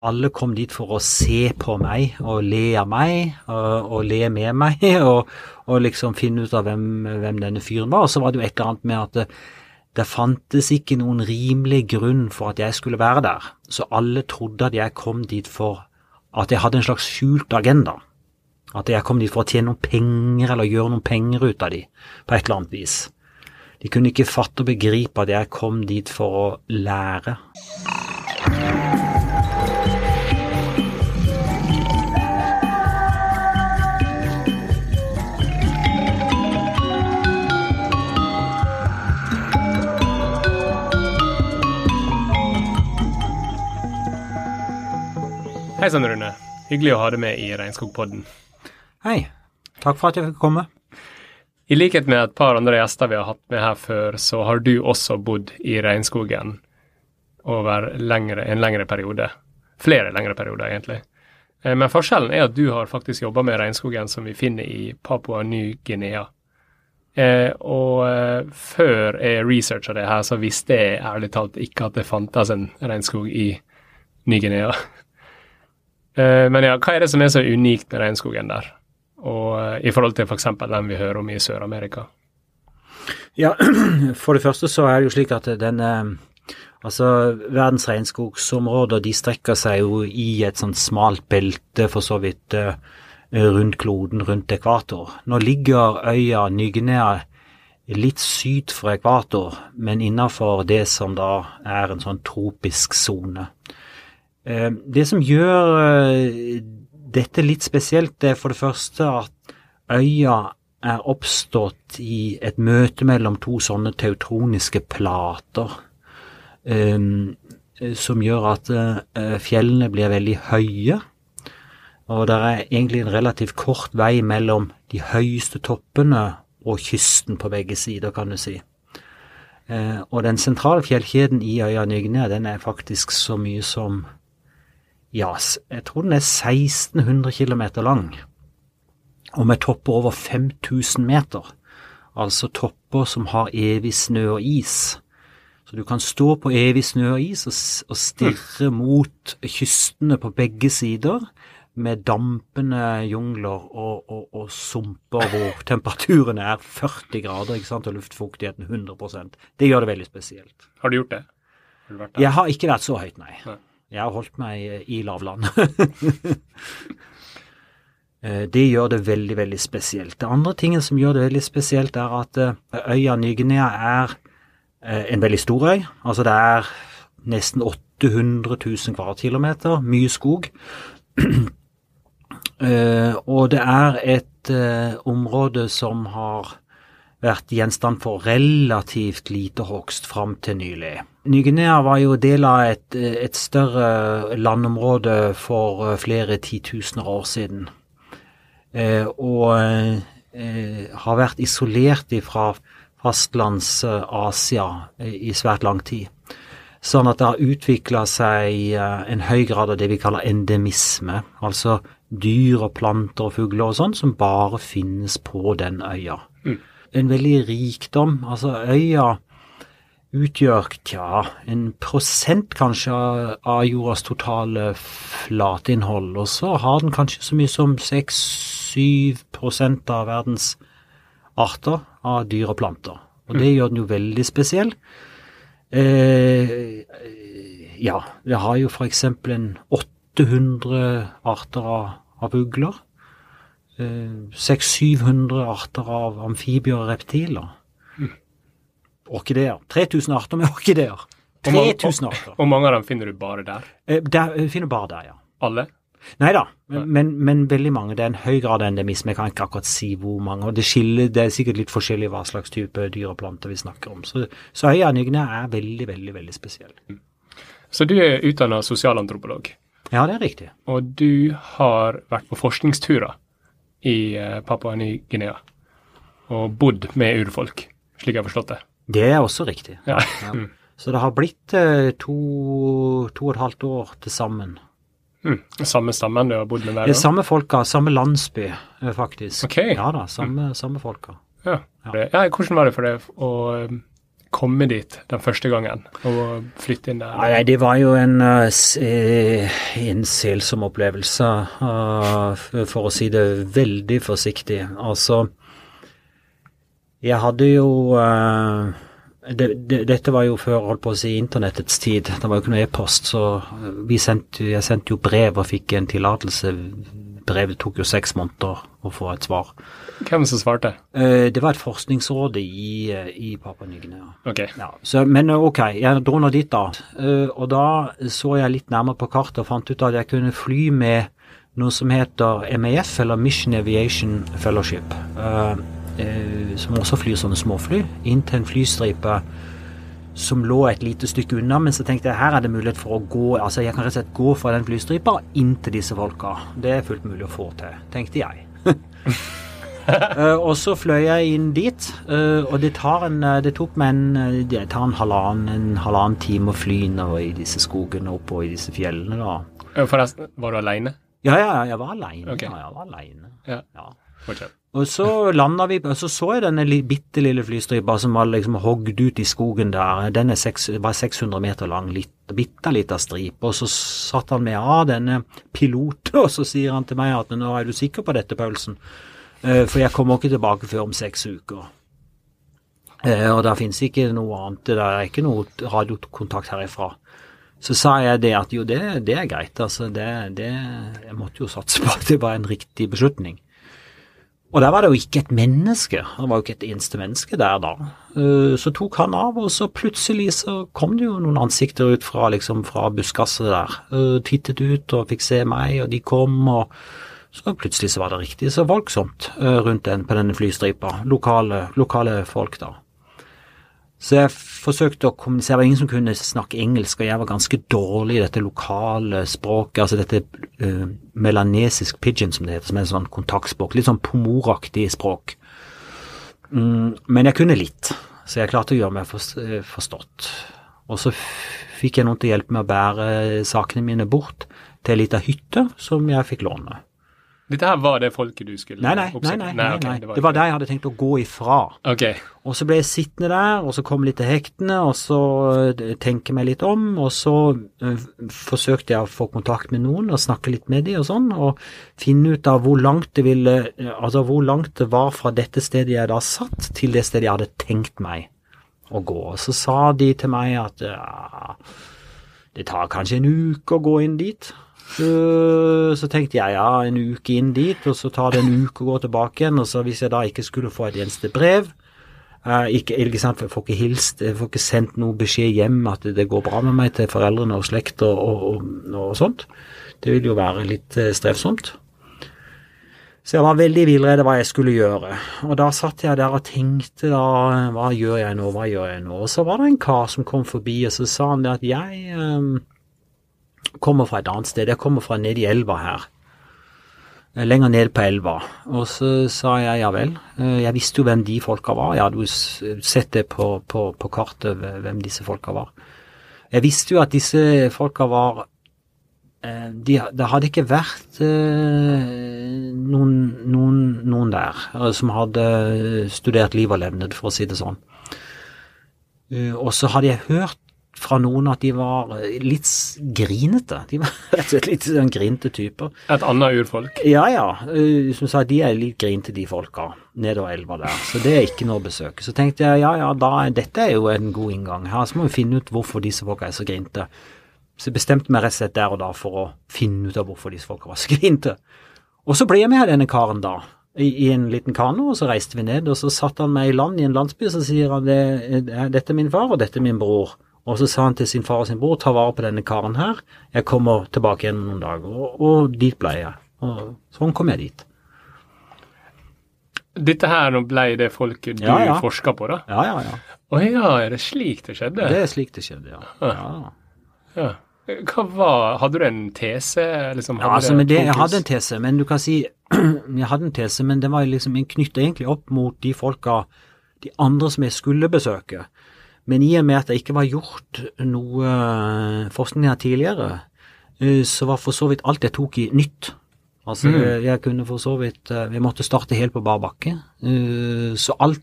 Alle kom dit for å se på meg og le av meg og, og le med meg og, og, liksom finne ut av hvem, hvem denne fyren var. Og så var det jo et eller annet med at det, fantes ikke noen rimelig grunn for at jeg skulle være der. Så alle trodde at jeg kom dit for at jeg hadde en slags skjult agenda. At jeg kom dit for å tjene noen penger eller gjøre noen penger ut av de, på et eller annet vis. De kunne ikke fatte og begripe at jeg kom dit for å lære. Hei sann, Rune. Hyggelig å ha deg med i Regnskogpodden. Hei. Takk for at jeg fikk komme. I likhet med et par andre gjester vi har hatt med her før, så har du også bodd i regnskogen over lengre, en lengre periode. Flere lengre perioder, egentlig. Eh, men forskjellen er at du har faktisk jobba med regnskogen som vi finner i Papua Ny-Guinea. Eh, og eh, før jeg researcha det her, så visste jeg ærlig talt ikke at det fantes en regnskog i Ny-Guinea. Eh, men ja, hva er det som er så unikt med regnskogen der, og eh, i forhold til f.eks. den vi hører om i Sør-Amerika? Ja, for det første så er det jo slik at den Altså, verdens regnskogsområder de strekker seg jo i et sånt smalt belte, for så vidt, rundt kloden, rundt ekvator. Nå ligger øya Ny-Guinea litt syd for ekvator, men innafor det som da er en sånn tropisk sone. Det som gjør dette litt spesielt, er for det første at øya er oppstått i et møte mellom to sånne teutroniske plater, um, som gjør at fjellene blir veldig høye. Og det er egentlig en relativt kort vei mellom de høyeste toppene og kysten på begge sider, kan du si. Og den sentrale fjellkjeden i øya Nygne, den er faktisk så mye som ja, jeg tror den er 1600 km lang, og med topper over 5000 meter. Altså topper som har evig snø og is. Så du kan stå på evig snø og is og, og stirre mot kystene på begge sider med dampende jungler og, og, og sumper hvor temperaturen er 40 grader ikke sant, og luftfuktigheten 100% Det gjør det veldig spesielt. Har du gjort det? Har du Jeg har ikke vært så høyt, nei. nei. Jeg har holdt meg i lavland. det gjør det veldig, veldig spesielt. Det andre tingen som gjør det veldig spesielt, er at øya Ny-Guinea er en veldig stor øy. Altså det er nesten 800 000 kvadratkilometer, mye skog. Og det er et område som har vært gjenstand for relativt lite hogst fram til nylig. Ny-Guinea var jo del av et, et, større landområde for flere titusener år siden. Eh, og eh, har vært isolert fra fastlands-Asia i svært lang tid. Sånn at det har utvikla seg en høy grad av det vi kaller endemisme. Altså dyr og planter og fugler og sånn som bare finnes på den øya. Mm. En veldig rikdom. Altså øya utgjør tja, en prosent kanskje av jordas totale flateinnhold, og så har den kanskje så mye som 6-7 prosent av verdens arter av dyr og planter. Og det gjør den jo veldig spesiell. Eh, ja, det har jo eksempel en 800 arter av, av ugler. Eh, 600-700 arter av amfibier og reptiler orkideer. 3000 arter med orkideer. 3000 arter. Og mange av dem finner du bare der? Eh, der finner du bare der, ja. Alle? Nei da, men, men, veldig mange. Det er en høy grad av endemisme. Jeg kan ikke akkurat si hvor mange. og Det skiller, det er sikkert litt forskjellig hva slags type dyr og planter vi snakker om. Så, så øya Nygne er veldig, veldig veldig spesiell. Så du er utdanna sosialantropolog? Ja, det er riktig. Og du har vært på forskningsturer i Papua Ny-Guinea og bodd med urfolk, slik jeg har forstått det? Det er også riktig. Ja. ja. Så det har blitt eh, to, to og et halvt år til sammen. Mm. Samme stammen du har bodd med der? Det er samme folka, samme landsby, eh, faktisk. Okay. Ja da, samme, mm. samme folka. Ja. ja. Hvordan var det for deg å komme dit den første gangen og flytte inn der? Nei, det var jo en, en selsom opplevelse, for å si det veldig forsiktig. Altså, jeg hadde jo uh, det, det, dette var jo før holdt på å si internettets tid. Det var jo ikke noe e-post, så sendte, jeg sendte jo brev og fikk en tillatelse. Brevet tok jo seks måneder å få et svar. Hvem som svarte? Uh, det var et forskningsråd i, i Papua Ny-Guinea. Okay. Ja, så, men eh, ok, jeg dro nå dit da. Uh, og da så jeg litt nærmere på kartet og fant ut at jeg kunne fly med noe som heter MAF, eller Mission Aviation Fellowship. Uh, som også flyr sånne småfly, inn til en flystripe som lå et lite stykke unna, men så tenkte jeg her er det mulighet for å gå altså jeg kan rett og slett gå fra den flystripa inn til disse folka. Det er fullt mulig å få til, tenkte jeg. uh, og så fløy jeg inn dit, uh, og det, tar en, det tok meg en, det tar en halvannen, en halvannen time å fly innover i disse skogene oppå i disse fjellene. da. Forresten, var du aleine? Ja, ja, jeg var aleine. Okay. Ja, jeg var alene. Ja. ja. Og så landa vi, og så så jeg denne bitte lille flystripa som var liksom hogd ut i skogen der. Den er var 600 meter lang, litt, bitte lita stripe. Og så satt han med av denne piloten, og så sier han til meg at nå er du sikker på dette, Paulsen? Uh, for jeg kommer ikke tilbake før om seks uker. Uh, og det finnes ikke noe annet, det er ikke noe radiokontakt herifra. Så sa jeg det at jo, det, det er greit, altså. Det, det, jeg måtte jo satse på at det var en riktig beslutning. Og der var det jo ikke et menneske, det var jo ikke et eneste menneske der da. Så tok han av, og så plutselig så kom det jo noen ansikter ut fra, liksom, fra buskaset der. Tittet ut og fikk se meg, og de kom, og så plutselig så var det riktig så voldsomt rundt den på denne flystripa. Lokale, lokale folk da. Så jeg forsøkte å kommunisere, det var ingen som kunne snakke engelsk, og jeg var ganske dårlig i dette lokale språket, altså dette uh, melanesisk pidgin, som det heter, som er en sånn kontaktspråk, litt sånn pomoraktig språk. Mm, men jeg kunne litt, så jeg klarte å gjøre meg forstått. Og så fikk jeg noen til å hjelpe meg å bære sakene mine bort til ei lita hytte som jeg fikk låne. Dette her var det folket du skulle nei, nei, nei, nei, nei, okay, det, var det var der jeg hadde tenkt å gå ifra. Okay. Og så ble jeg sittende der, og så kom litt til hektene, og så tenke meg litt om, og så uh, forsøkte jeg å få kontakt med noen og snakke litt med dem og sånn, og finne ut av hvor langt det ville, altså hvor langt det var fra dette stedet jeg da satt, til det stedet jeg hadde tenkt meg å gå. Og så sa de til meg at ja, det tar kanskje en uke å gå inn dit. Så tenkte jeg ja, en uke inn dit, og så tar det en uke å gå tilbake igjen. Og så hvis jeg da ikke skulle få et eneste brev uh, ikke, ikke sant, Jeg får ikke hilst, jeg får ikke sendt noe beskjed hjem at det går bra med meg til foreldrene og slekt og, og, og, sånt. Det ville jo være litt uh, strevsomt. Så jeg var veldig villredd hva jeg skulle gjøre. Og da satt jeg der og tenkte da, hva gjør jeg nå, hva gjør jeg nå? Og så var det en kar som kom forbi, og så sa han det at jeg kommer fra et annet sted. Jeg kommer fra nede i elva her. Lenger ned på elva. Og så sa jeg ja vel. Jeg visste jo hvem de folka var. Jeg hadde jo sett det på, på, på kartet hvem disse folka var. Jeg visste jo at disse folka var de, Det hadde ikke vært noen, noen, noen der som hadde studert liv og levnet, for å si det sånn. Og så hadde jeg hørt fra noen at de var litt grinete. De var rett og slett litt sånn grinete typer. Et annet urfolk? Ja, ja. Som sa, de er litt grinete, de folka nedover elva der. Så det er ikke noe å besøke. Så tenkte jeg ja, ja, da, dette er jo en god inngang. Her så må vi finne ut hvorfor disse folka er så grinte. Så jeg bestemte meg rett og slett der og da for å finne ut av hvorfor disse folka var så grinte. Og så ble jeg med denne karen da. I, i, en liten kano, og så reiste vi ned, og så satte han meg i land i en landsby, og så sier han det, dette er min far, og dette er min bror. Og så sa han til sin far og sin bror ta vare på denne karen her, jeg kommer tilbake igjen noen dager. Og, og dit ble jeg. Og sånn kom jeg dit. Dette her ble det folket du Ja, ja. forska på, da? Ja, ja, ja. Å ja, er det slik det skjedde? Det er slik det skjedde, ja. ja. Ja. Hva var Hadde du en tese? Liksom, Ja, altså, det, jeg hadde en tese, men du kan si Jeg hadde en tese, men den var liksom knytta egentlig opp mot de folka, de andre som jeg skulle besøke. Men i og med at det ikke var gjort noe eh, forskning her tidligere, eh, så var for så vidt alt jeg tok i nytt. Altså, Mm. eh, jeg kunne for så vidt vi Jeg måtte starte helt på bar bakke. Så alt,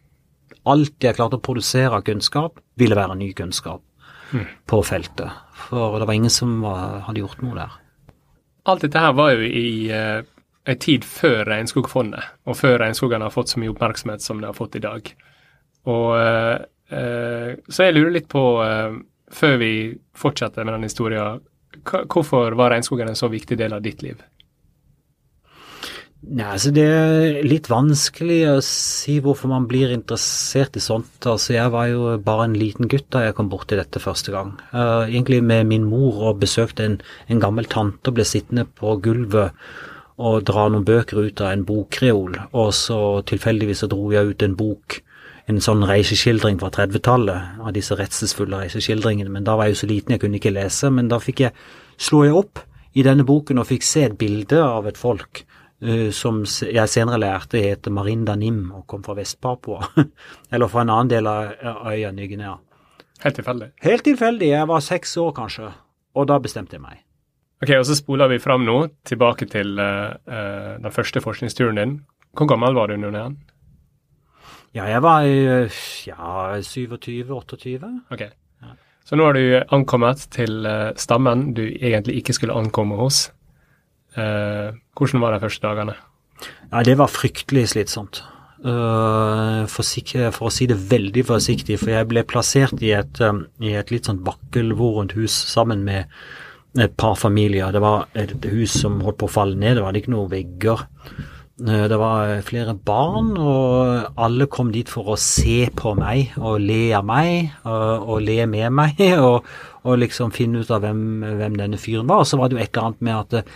alt jeg klarte å produsere av kunnskap, ville være ny kunnskap på feltet. For det var ingen som var, hadde gjort noe der. Alt dette her var jo i uh, en tid før Regnskogfondet, og før regnskogene har fått så mye oppmerksomhet som de har fått i dag. Og uh, Så jeg lurer litt på, før vi fortsetter med den historien, hvorfor var regnskogen en så viktig del av ditt liv? Nei, altså Det er litt vanskelig å si hvorfor man blir interessert i sånt. Altså Jeg var jo bare en liten gutt da jeg kom borti dette første gang. Uh, egentlig med min mor og besøkte en, en gammel tante og ble sittende på gulvet og dra noen bøker ut av en bokkreol. Og så tilfeldigvis så dro jeg ut en bok, en sånn reiseskildring fra 30-tallet, av disse redselsfulle reiseskildringene. Men da var jeg jo så liten, jeg kunne ikke lese. Men da fikk jeg, slo jeg opp i denne boken og fikk se et bilde av et folk Uh, som jeg senere lærte heter Marinda Nim og kom fra Vest-Papua. Eller fra en annen del av øya Ny-Guinea. Helt tilfeldig? Helt tilfeldig. Jeg var seks år, kanskje. Og da bestemte jeg meg. Ok, og Så spoler vi fram nå, tilbake til uh, uh, den første forskningsturen din. Hvor gammel var du under igjen? Ja, jeg var ja, 27-28. Ok. Ja. Så nå har du ankommet til stammen du egentlig ikke skulle ankomme hos. Eh, hvordan var de første dagene? Ja, Det var fryktelig slitsomt. Uh, for, for, å si det veldig forsiktig, for jeg ble plassert i et, um, i et litt sånn vakkelvorent hus sammen med et par familier. Det var et hus som holdt på å falle ned, det var ikke noen vegger. Uh, det var flere barn, og alle kom dit for å se på meg og le av meg og, og le med meg og, og, liksom finne ut av hvem, hvem denne fyren var. Og så var det jo et eller annet med at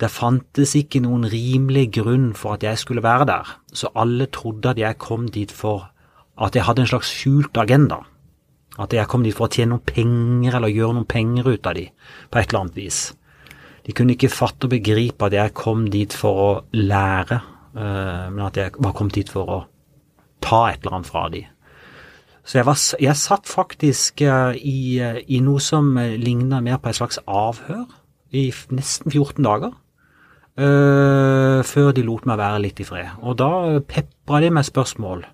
det fantes ikke noen rimelig grunn for at jeg skulle være der, så alle trodde at jeg kom dit for at jeg hadde en slags skjult agenda. At jeg kom dit for å tjene noen penger eller gjøre noen penger ut av de, på et eller annet vis. De kunne ikke fatte og begripe at jeg kom dit for å lære, eh, men at jeg var kommet dit for å ta et eller annet fra dem. Så jeg, var, jeg satt faktisk eh, i, eh, i noe som ligna mer på et slags avhør i nesten 14 dager. Uh, før de lot meg være litt i fred. Og da pepra de med spørsmål.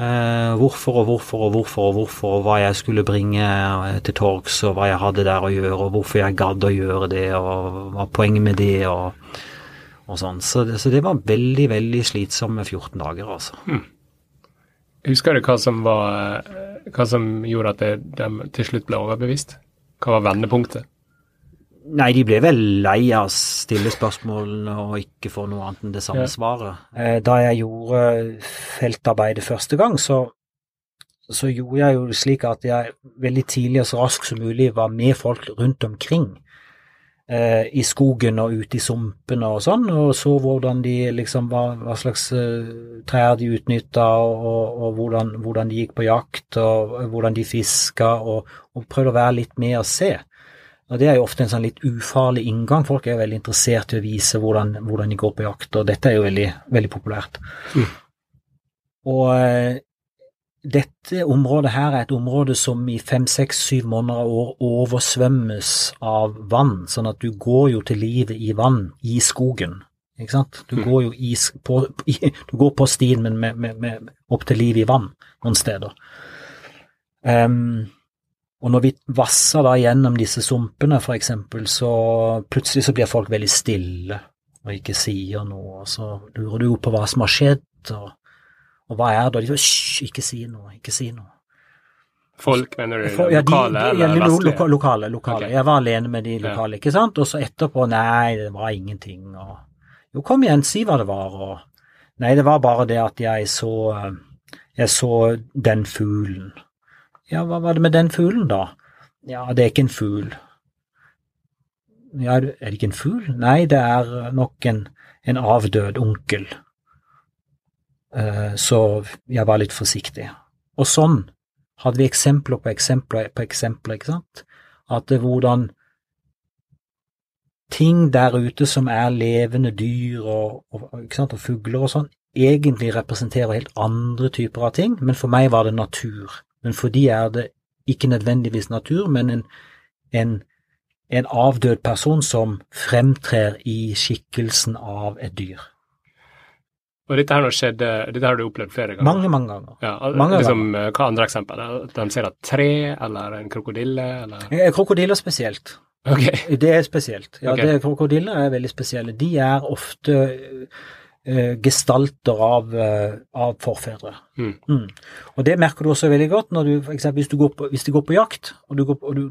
Uh, hvorfor og hvorfor og hvorfor og hvorfor, og hva jeg skulle bringe eh, til torgs, og hva jeg hadde der å gjøre, og hvorfor jeg gadd å gjøre det, og hva poenget med det, og, og sånn. Så så det, var veldig, veldig slitsomme 14 dager, altså. Hmm. Husker du hva som, var, hva som gjorde at de til slutt ble overbevist? Hva var vendepunktet? Nei, de ble vel lei av å stille spørsmålene og ikke få noe annet enn det samme ja. svaret. Eh, da jeg gjorde feltarbeidet første gang, så, så, gjorde jeg jo slik at jeg veldig tidlig og så raskt som mulig var med folk rundt omkring. Eh, I skogen og ute i sumpene og sånn, og så hvordan de liksom var, hva slags uh, trær de utnytta, og, og, og hvordan, hvordan, de gikk på jakt, og hvordan de fiska, og, og prøvde å være litt med og se. Og Det er jo ofte en sånn litt ufarlig inngang. Folk er jo veldig interessert i å vise hvordan, hvordan de går på jakt, og dette er jo veldig, veldig populært. Mm. Og eh, dette området her er et område som i fem, seks, syv måneder av år oversvømmes av vann, sånn at du går jo til livet i vann i skogen. Ikke sant? Du mm. går jo i, på, i, du går på stien, men med, med, med, opp til livet i vann noen steder. Um, og når vi vasser da gjennom disse sumpene, for eksempel, så plutselig så blir folk veldig stille og ikke sier noe, og så lurer du på hva som har skjedd, og, og hva er det, og de sier ikke si noe, ikke si noe. Folk, mener du? For, ja, lokale de, de, eller vestlige? Loka, lokale. lokale. Okay. Jeg var alene med de lokale, ikke sant, og så etterpå nei, det var ingenting, og jo, kom igjen, si hva det var, og nei, det var bare det at jeg så, jeg så den fuglen. Ja, hva var det med den fuglen, da? Ja, det er ikke en fugl. Ja, er det ikke en fugl? Nei, det er nok en, en avdød onkel. Uh, så jeg var litt forsiktig. Og sånn hadde vi eksempler på eksempler på eksempler, ikke sant? At det, hvordan ting der ute som er levende dyr og, og, og fugler og sånn, egentlig representerer helt andre typer av ting, men for meg var det natur. Men for de er det ikke nødvendigvis natur, men en, en, en avdød person som fremtrer i skikkelsen av et dyr. Og dette her skjedde, dette har du opplevd flere ganger? Mange, mange ganger. Ja, mange liksom, ganger. Hva andre eksempel? At de ser et tre, eller en krokodille, eller Eh, Krokodiller spesielt. Okay. Det er spesielt. Ja, okay. det, Krokodiller er veldig spesielle. De er ofte eh, gestalter av, eh, av forfedre. Mm. Og det merker du også veldig godt når du, for eksempel, hvis du går på, hvis du går på jakt, og du, går og du,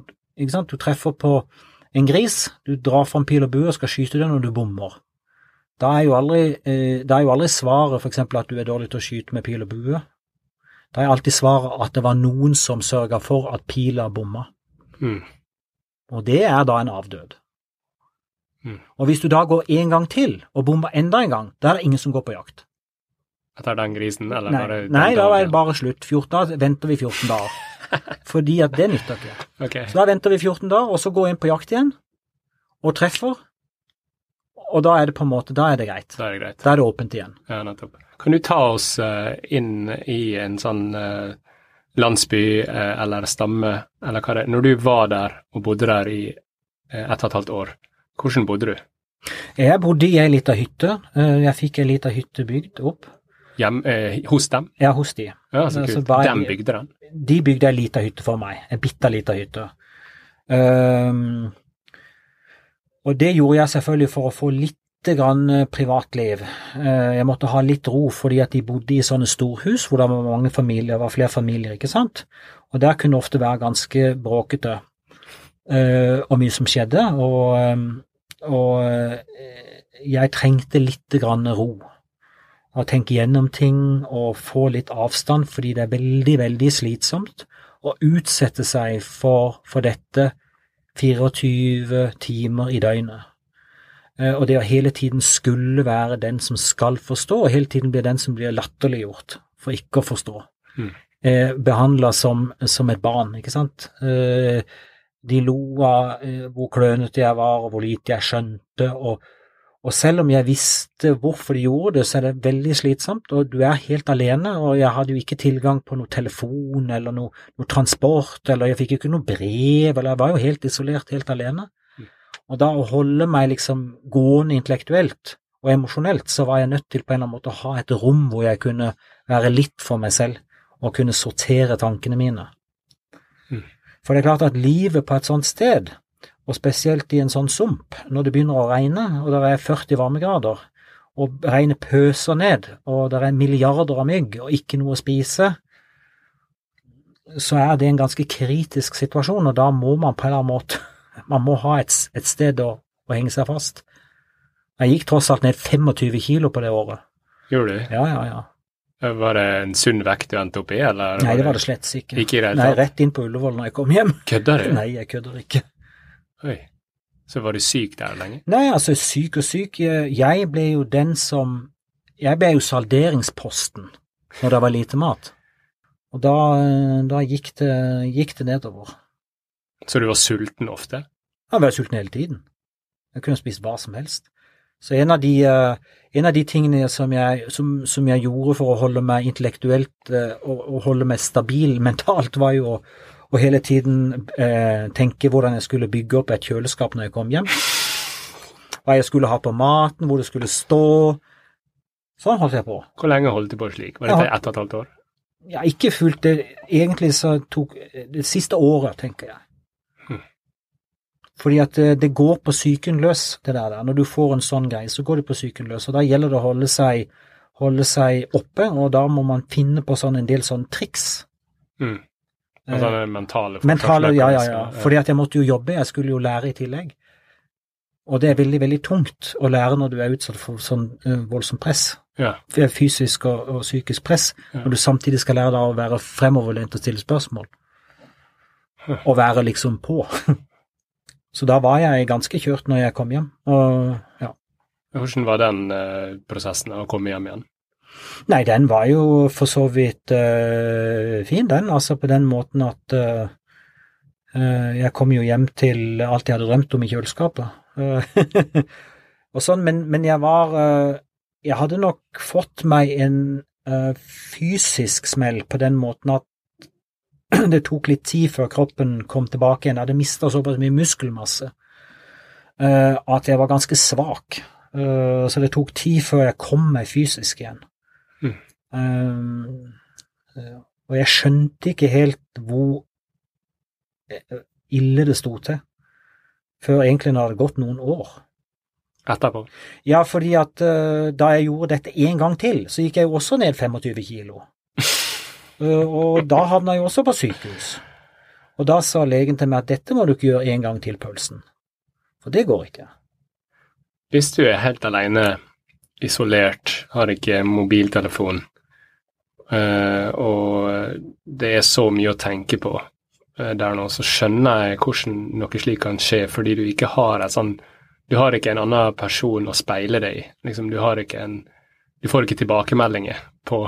sant? du treffer på en gris, du drar fram pil og bue og skal skyte den, og du bommer. Da er jo aldri, eh, er jo aldri svaret f.eks. at du er dårlig til å skyte med pil og bue. Da er alltid svaret at det var noen som sørga for at pila bomma. Mm. Og det er da en avdød. Mm. Og hvis du da går en gang til og bomber enda en gang, da er det ingen som går på jakt. Etter den grisen, eller Nei, bare nei da er det bare slutt. 14 dager venter vi 14 dager. Fordi at det nytter ikke. Okay. Så da venter vi 14 dager, og så går vi inn på jakt igjen, og treffer. Og da er det på en måte, da er det greit. Da er det greit. Da er det åpent igjen. Ja, nettopp. Kan du ta oss eh, inn i en sånn eh, landsby eh, eller stamme, eller hva det er, når du var der og bodde der i ett og et halvt år, hvordan bodde du? Jeg bodde i ei lita hytte. Eh, Jeg fikk ei lita hytte bygd opp. Hjem, eh, hos dem? Ja, hos de. Ja, så Så kult. Dem bygde den? De bygde ei lita hytte for meg. Ei bitte lita hytte. Um, og det gjorde jeg selvfølgelig for å få litt grann eh, privatliv. Eh, jeg måtte ha litt ro fordi at de bodde i sånne storhus hvor det var mange familier, det var flere familier, ikke sant. Og der kunne det ofte være ganske bråkete eh, og mye som skjedde. Og, ehm, og eh, jeg trengte litt grann ro. Å tenke gjennom ting og få litt avstand, fordi det er veldig, veldig slitsomt å utsette seg for, for dette 24 timer i døgnet. Eh, Og det å hele tiden skulle være den som skal forstå, og hele tiden bli den som blir latterliggjort for ikke å forstå. Mm. Eh, Behandla som, som et barn, ikke sant. Eh, De lo av eh, hvor klønete jeg var, og hvor lite jeg skjønte. og og selv om jeg visste hvorfor de gjorde det, så er det veldig slitsomt, og du er helt alene, og jeg hadde jo ikke tilgang på noe telefon eller noe, noe transport, eller jeg fikk jo ikke noe brev, eller jeg var jo helt isolert, helt alene. Og da å holde meg liksom gående intellektuelt og emosjonelt, så var jeg nødt til på en eller annen måte å ha et rom hvor jeg kunne være litt for meg selv, og kunne sortere tankene mine. For det er klart at livet på et sånt sted, og spesielt i en sånn sump, når det begynner å regne, og det er 40 varmegrader, og regnet pøser ned, og det er milliarder av mygg og ikke noe å spise, så er det en ganske kritisk situasjon, og da må man på en eller annen måte man må ha et, et sted å, å henge seg fast. Jeg gikk tross alt ned 25 kilo på det året. Gjorde du? Ja, ja, ja. Var det en sunn vekt du endte opp i, eller? Nei, det var det slett ikke. Ikke det Nei, rett inn på Ullevål når jeg kom hjem. Kødder du? Nei, jeg kødder ikke. Oi. Så var du syk der lenge? Nei, altså, syk og syk. Jeg jeg ble jo den som Jeg ble jo salderingsposten når det var lite mat. Og da, da gikk, det, gikk det nedover. Så du var sulten ofte? Jeg var sulten hele tiden. Jeg kunne spist hva som helst. Så en av de, eh, en av de tingene som jeg, som, som jeg gjorde for å holde meg intellektuelt eh, og, og holde meg stabil mentalt, var jo å, å hele tiden eh, tenke hvordan jeg skulle bygge opp et kjøleskap når jeg kom hjem. Hva jeg skulle ha på maten, hvor det skulle stå. Sånn holdt jeg på. Hvor lenge holdt du på slik? Var dette ett og et halvt år? Ja, ikke fullt det. Egentlig så tok det siste året, tenker jeg. Fordi at det, det går på psyken løs, det der. Når du får en sånn greie, så går det på psyken løs. Og da gjelder det å holde seg, holde seg oppe, og da må man finne på sånn en del sånne triks. Mm. Eh, Altså det mentale Mentale, ja, ja, ja. Fordi at jeg måtte jo jobbe, jeg skulle jo lære i tillegg. Og det er veldig, veldig tungt å lære når du er utsatt for sånn uh, voldsomt press. Ja. Fysisk og, og psykisk press. Ja. Når du samtidig skal lære deg å være fremoverlent og stille spørsmål. Og være liksom på. Så da var jeg ganske kjørt når jeg kom hjem. Og ja. Hvordan var den eh, prosessen å komme hjem igjen? Nei, den var jo for så vidt eh, fin, den. Altså på den måten at eh, eh, jeg kom jo hjem til alt jeg hadde drømt om i kjøleskapet. Eh, og sånn, men, men jeg var eh, Jeg hadde nok fått meg en fysisk smell på den måten at det tok litt tid før kroppen kom tilbake igjen. Jeg hadde mista såpass mye muskelmasse eh, at jeg var ganske svak. Eh, så det tok tid før jeg kom meg fysisk igjen. Mm. og jeg skjønte ikke helt hvor eh, ille det sto til, før egentlig når det hadde gått noen år. Etterpå? Ja, fordi at da jeg gjorde dette en gang til, så gikk jeg jo også ned 25 kilo. Uh, og da havna jeg også på sykehus. Og da sa legen til meg at dette må du ikke gjøre en gang til, pølsen. For det går ikke. Hvis du er helt alene, isolert, har ikke mobiltelefon, uh, og det er så mye å tenke på der nå, så skjønner jeg hvordan noe slikt kan skje, fordi du ikke har en sånn Du har ikke en annen person å speile deg i. Liksom, du har ikke en Du får ikke tilbakemeldinger på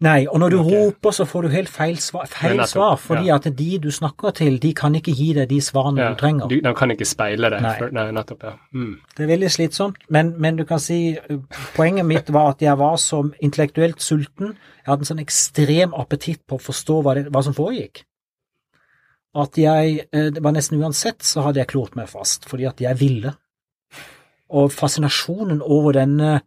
Nei, og når du okay. roper, så får du helt feil svar, feil svar fordi ja. at de du snakker til, de kan ikke gi deg de svarene ja, du trenger. Du, de kan ikke speile det. Nei. For, nei, nettopp, ja. Mm. Det er veldig slitsomt, men, men, du kan si Poenget mitt var at jeg var som intellektuelt sulten. Jeg hadde en sånn ekstrem appetitt på å forstå hva, det, hva som foregikk. At jeg eh, Det var nesten uansett så hadde jeg klort meg fast, fordi at jeg ville. Og fascinasjonen over denne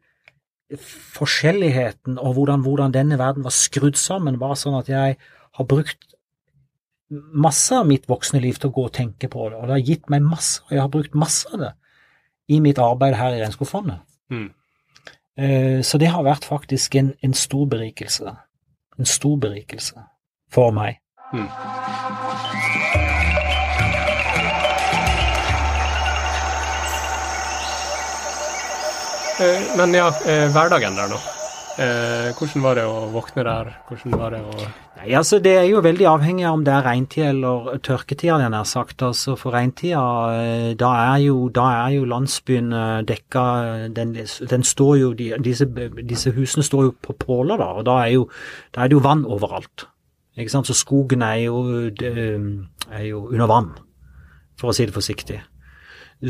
forskjelligheten og hvordan, hvordan, denne verden var skrudd sammen, var sånn at jeg har brukt masse av mitt voksne liv til å gå og tenke på det, og det har gitt meg masse, og jeg har brukt masse av det i mitt arbeid her i Regnskogfondet. Mm. Eh, så det har vært faktisk en, en, stor berikelse. En stor berikelse for meg. Mm. Men ja, eh, hverdagen der nå. Eh, hvordan var det å våkne der? Hvordan var det å Nei, altså Det er jo veldig avhengig av om det er regntid eller tørketid, jeg nær sagt. Altså For regntida, da er jo, da er jo landsbyen dekka den, den, står jo, disse, disse, husene står jo på påler, da, og da er, jo, da er det jo vann overalt. Ikke sant? Så skogen er jo, er jo under vann, for å si det forsiktig.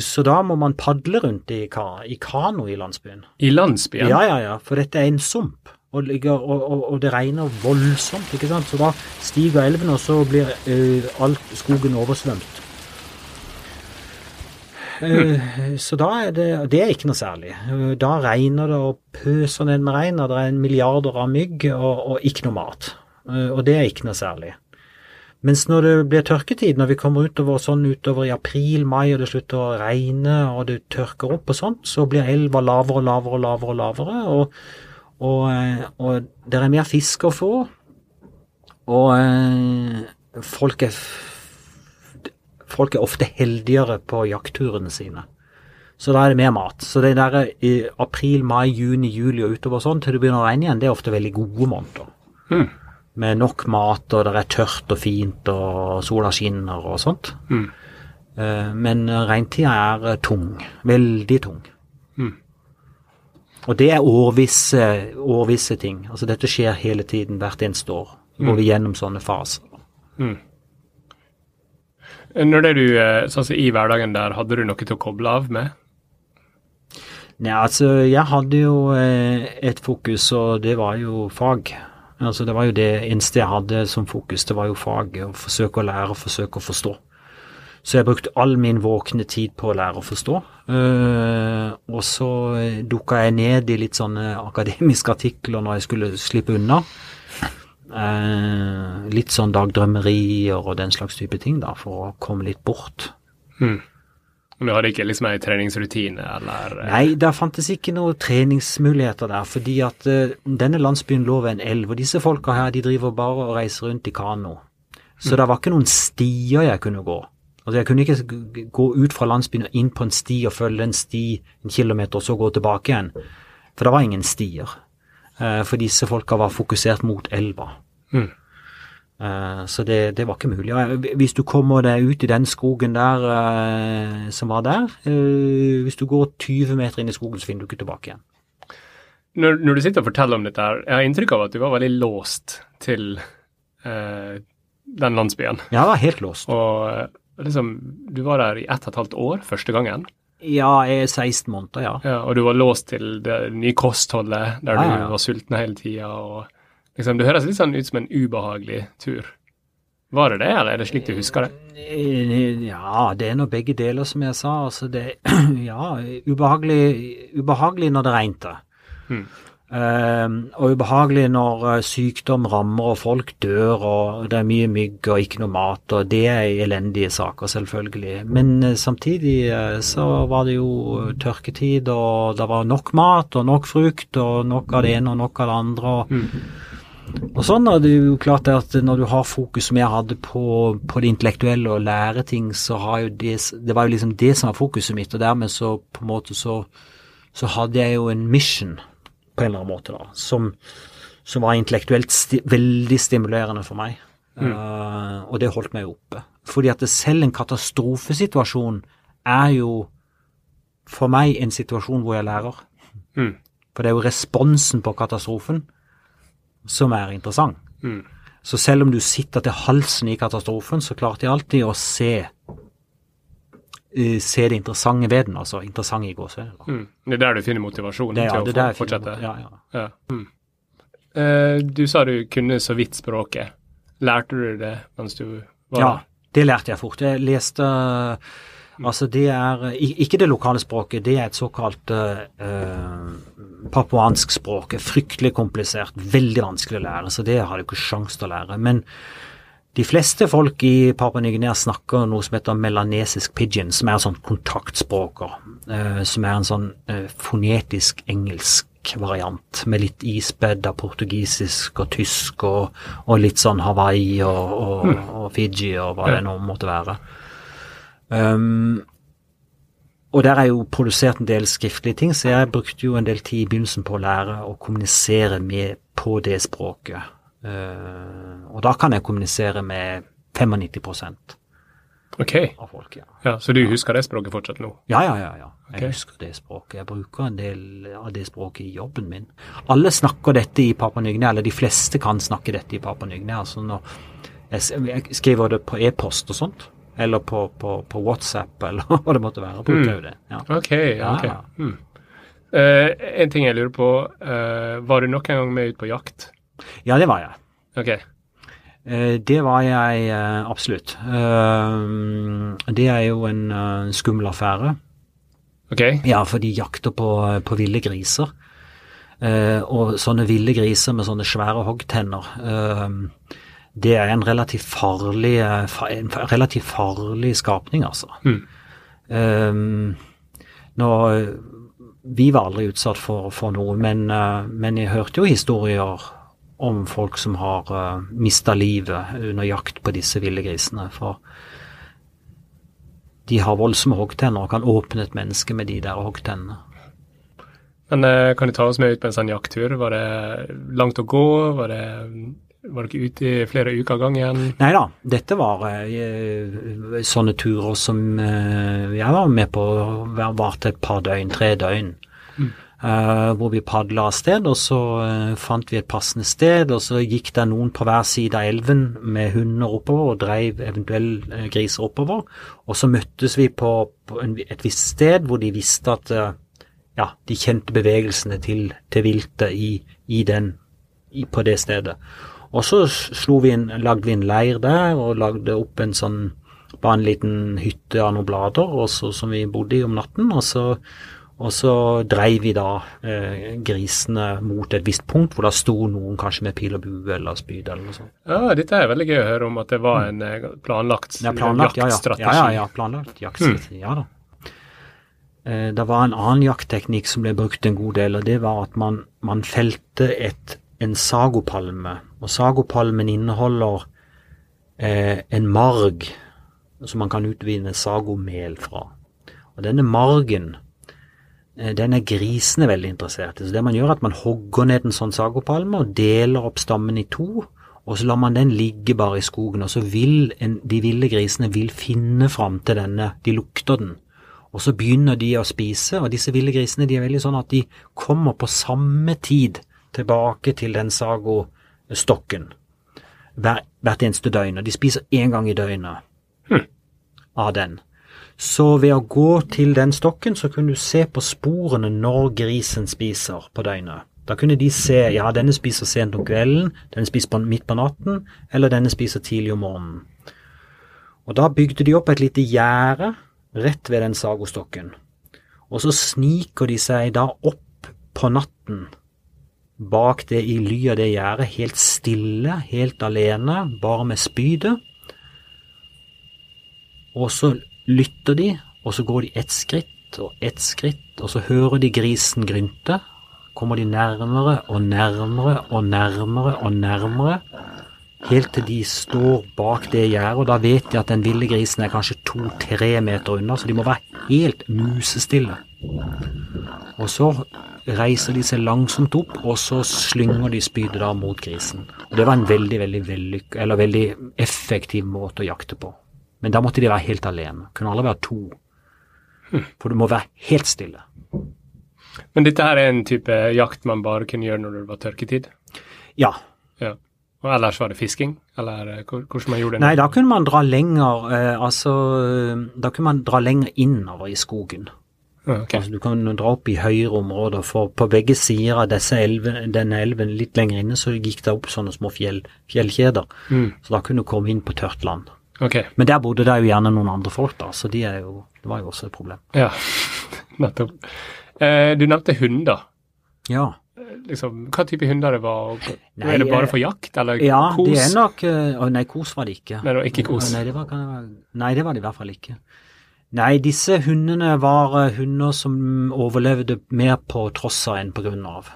Så da må man padle rundt i, i kano i landsbyen. I landsbyen? Ja, ja, ja, for dette er en sump. Og, og, og, og det regner voldsomt, ikke sant. Så da stiger elven, og så blir uh, alt skogen oversvømt. Uh, så da er det Det er ikke noe særlig. Uh, da regner det og pøser ned med regn, og det er en milliarder av mygg og, og ikke noe mat. og det er ikke noe særlig. Mens når det blir tørketid, når vi kommer utover sånn utover i april-mai og det slutter å regne og det tørker opp og sånt, så blir elva lavere og lavere og lavere og lavere, og, og, eh, og det er mer fisk å få. Og eh, folk er, folk er ofte heldigere på jaktturene sine. Så da er det mer mat. Så det der i april, mai, juni, juli og utover sånn til det begynner å regne igjen, det er ofte veldig gode måneder. Mm med nok mat, og det er tørt og fint, og sola skinner og sånt. Mm. Eh, men regntida er eh, tung. Veldig tung. Mm. Og det er årvisse, årvisse, ting. Altså dette skjer hele tiden, hvert eneste år. Så går mm. vi gjennom sånne faser. Mm. Når det du, eh, sånn som I hverdagen der, hadde du noe til å koble av med? Nei, altså jeg hadde jo et fokus, og det var jo fag. Altså, det var jo det eneste jeg hadde som fokus, det var jo faget. Å forsøke å lære, og forsøke å forstå. Så jeg brukte all min våkne tid på å lære å forstå. Uh, og så dukka jeg ned i litt sånne akademiske artikler når jeg skulle slippe unna. Uh, litt sånn dagdrømmerier og den slags type ting, da, for å komme litt bort. Mm. Men du hadde ikke liksom ei treningsrutine, eller? Eh? Nei, der fantes ikke noen treningsmuligheter der, fordi at uh, denne landsbyen lå ved en elv, og disse folka her, de driver bare og reiser rundt i kano. Så mm. det var ikke noen stier jeg kunne gå. Altså Jeg kunne ikke gå ut fra landsbyen og inn på en sti og følge en sti en kilometer, og så gå tilbake igjen. For det var ingen stier. Uh, for disse folka var fokusert mot elva. Mm. Eh, så det, det, var ikke mulig. Hvis du kommer deg ut i den skogen der uh, som var der Hvis du går 20 meter inn i skogen, så finner du ikke tilbake igjen. Når, når, du sitter og forteller om dette, her, jeg har inntrykk av at du var veldig låst til den landsbyen. Ja, jeg var helt låst. Og liksom, du var der i ett og et halvt år første gangen? Ja, jeg er 16 måneder, ja. ja og du var låst til det nye kostholdet, der ja, ja, du var sulten hele tida. og Liksom, det høres litt sånn ut som en ubehagelig tur. Var det det, eller er det slik du husker det? Eh, ja, det er nå begge deler, som jeg sa. Altså det, ja, ubehagelig, ubehagelig når det regner. Hmm. Um, og ubehagelig når uh, sykdom rammer og folk dør og det er mye mygg og ikke noe mat, og det er elendige saker, selvfølgelig. Men uh, samtidig så var det jo tørketid, og det var nok mat og nok frukt og nok av det ene og nok av det andre. og mm. Og sånn er det jo klart at Når du har fokus som jeg hadde på, på det intellektuelle og lære ting, så har jo det Det var jo liksom det som var fokuset mitt, og dermed så på en måte så, så hadde jeg jo en mission på en eller annen måte, da, som, som var intellektuelt sti, veldig stimulerende for meg. Mm. Uh, og det holdt meg oppe. Fordi at selv en katastrofesituasjon er jo for meg en situasjon hvor jeg lærer. Mm. For det er jo responsen på katastrofen som er interessant. Mm. Så selv om du sitter til halsen i katastrofen, så klarte jeg alltid å se uh, se det interessante ved den, altså interessant i gåsehudet. Mm. Det er der du finner motivasjonen det, ja, til å fortsette? Ja, ja. ja. Mm. Uh, du sa du kunne så vidt språket. Lærte du det mens du var der? Ja, det lærte jeg fort. Jeg leste Altså det er Ikke det lokale språket, det er et såkalt eh, papuansk språk. Fryktelig komplisert, veldig vanskelig å lære, så det har du ikke sjans til å lære. Men de fleste folk i Papua Ny-Guinea snakker noe som heter melanesisk pidgin, som er sånn kontaktspråk, eh, som er en sånn eh, fonetisk engelsk variant, med litt isbedd av portugisisk og tysk og, og litt sånn Hawaii og, og, mm. og Fiji og hva det nå måtte være. Um, og der er jo produsert en del skriftlige ting, så jeg brukte jo en del tid i begynnelsen på å lære å kommunisere med på det språket. Uh, og da kan jeg kommunisere med 95 okay. av folk. Ja. ja. Så du husker det språket fortsatt nå? Ja, ja, ja. ja. Jeg okay. husker det språket. Jeg bruker en del av det språket i jobben min. Alle snakker dette i Papua Ny-Guinea, eller de fleste kan snakke dette i Papua Ny-Guinea. Altså når jeg skriver det på e-post og sånt eller på, på, på, WhatsApp, eller hva det måtte være. Mm. det. Ja. Ok. ok. Ja. Mm. Uh, en ting jeg lurer på, uh, var du nok en gang med ut på jakt? Ja, det var jeg. Ok. Uh, det var jeg absolutt. det er jo en skummel affære. Ok. Ja, for de jakter på, på ville griser. og sånne ville griser med sånne svære hoggtenner. Uh, det er en relativt farlig, eh, en relativt farlig skapning, altså. Mm. Um, nå, vi var aldri utsatt for, for noe, men, uh, men, jeg hørte jo historier om folk som har uh, mista livet under jakt på disse ville grisene. For de har voldsomme hoggtenner og kan åpne et menneske med de der hoggtennene. Men uh, kan du ta oss med ut på en sånn jakttur? Var det langt å gå? Var det var dere ute i flere uker av gangen? Nei da, dette var uh, sånne turer som uh, jeg var med på varte et par døgn, tre døgn. Mm. Uh, hvor vi padla av sted, og så fant vi et passende sted, og så gikk det noen på hver side av elven med hunder oppover og dreiv eventuelle griser oppover. Og så møttes vi på, på en, et visst sted hvor de visste at ja, de kjente bevegelsene til, til viltet i, i den, i, på det stedet. Og så slo vi inn, lagde vi en leir der, og lagde opp en sånn bare en liten hytte av noen blader også, som vi bodde i om natten. Og så, og så dreiv vi da eh, grisene mot et visst punkt, hvor da sto noen kanskje med pil og bue eller spyd eller noe sånt. Ja, dette er veldig gøy å høre om at det var en eh, planlagt, ja, planlagt jaktstrategi. Ja, ja, ja, planlagt jaktstrategi. Mm. Ja da. Eh, det var en annen jaktteknikk som ble brukt en god del, og det var at man, man felte et en sagopalme, og sagopalmen inneholder eh, en marg som man kan utvinne sagomel fra. Og denne margen eh, den er grisene veldig interessert i. Så det man gjør, er at man hogger ned en sånn sagopalme og deler opp stammen i to, og så lar man den ligge bare i skogen. Og så vil en, de ville grisene vil finne fram til denne, de lukter den. Og så begynner de å spise, og disse ville grisene de er veldig sånn at de kommer på samme tid tilbake til den sagostokken hver, hvert eneste døgn. Og de spiser én gang i døgnet hm. av den. Så ved å gå til den stokken, så kunne du se på sporene når grisen spiser på døgnet. Da kunne de se ja, denne spiser sent om kvelden, denne spiser på, midt på natten, eller denne spiser tidlig om morgenen. Og da bygde de opp et lite gjerde rett ved den sagostokken. Og så sniker de seg da opp på natten bak det i ly av det gjerdet, helt stille, helt alene, bare med spydet. Og så lytter de, og så går de ett skritt og ett skritt, og så hører de grisen grynte. Kommer de nærmere og nærmere og nærmere og nærmere, helt til de står bak det gjerdet, og da vet de at den ville grisen er kanskje to-tre meter unna, så de må være helt musestille. Og så reiser de seg langsomt opp, og så slynger de spydet da mot grisen. Og Det var en veldig, veldig, veldig, eller veldig effektiv måte å jakte på. Men da måtte de være helt alene. Kunne aldri være to. For du må være helt stille. Men dette her er en type jakt man bare kunne gjøre når det var tørketid? Ja. ja. Og ellers var det fisking? Eller eh, hvordan man gjorde det? Nei, da kunne man dra lenger eh, Altså, da kunne man dra lenger innover i skogen. Okay. Altså, du kan dra opp i høyere områder, for på begge sider av elven, denne elven litt lenger inne så gikk det opp sånne små fjell, fjellkjeder. Mm. Så da kunne du komme inn på tørt land. Okay. Men der bodde det jo gjerne noen andre folk, da, så de jo, det var jo også et problem. Ja, nettopp. Eh, du nevnte hunder. Ja. Liksom, hva type hunder det var? Nei, er det bare for jakt, eller ja, kos? det er nok nei, kos var det ikke. Nei, det var ikke kos. Nei, det var, nei, det var det i hvert fall ikke. Nei, disse hundene var uh, hunder som overlevde mer på tross av enn på grunn av.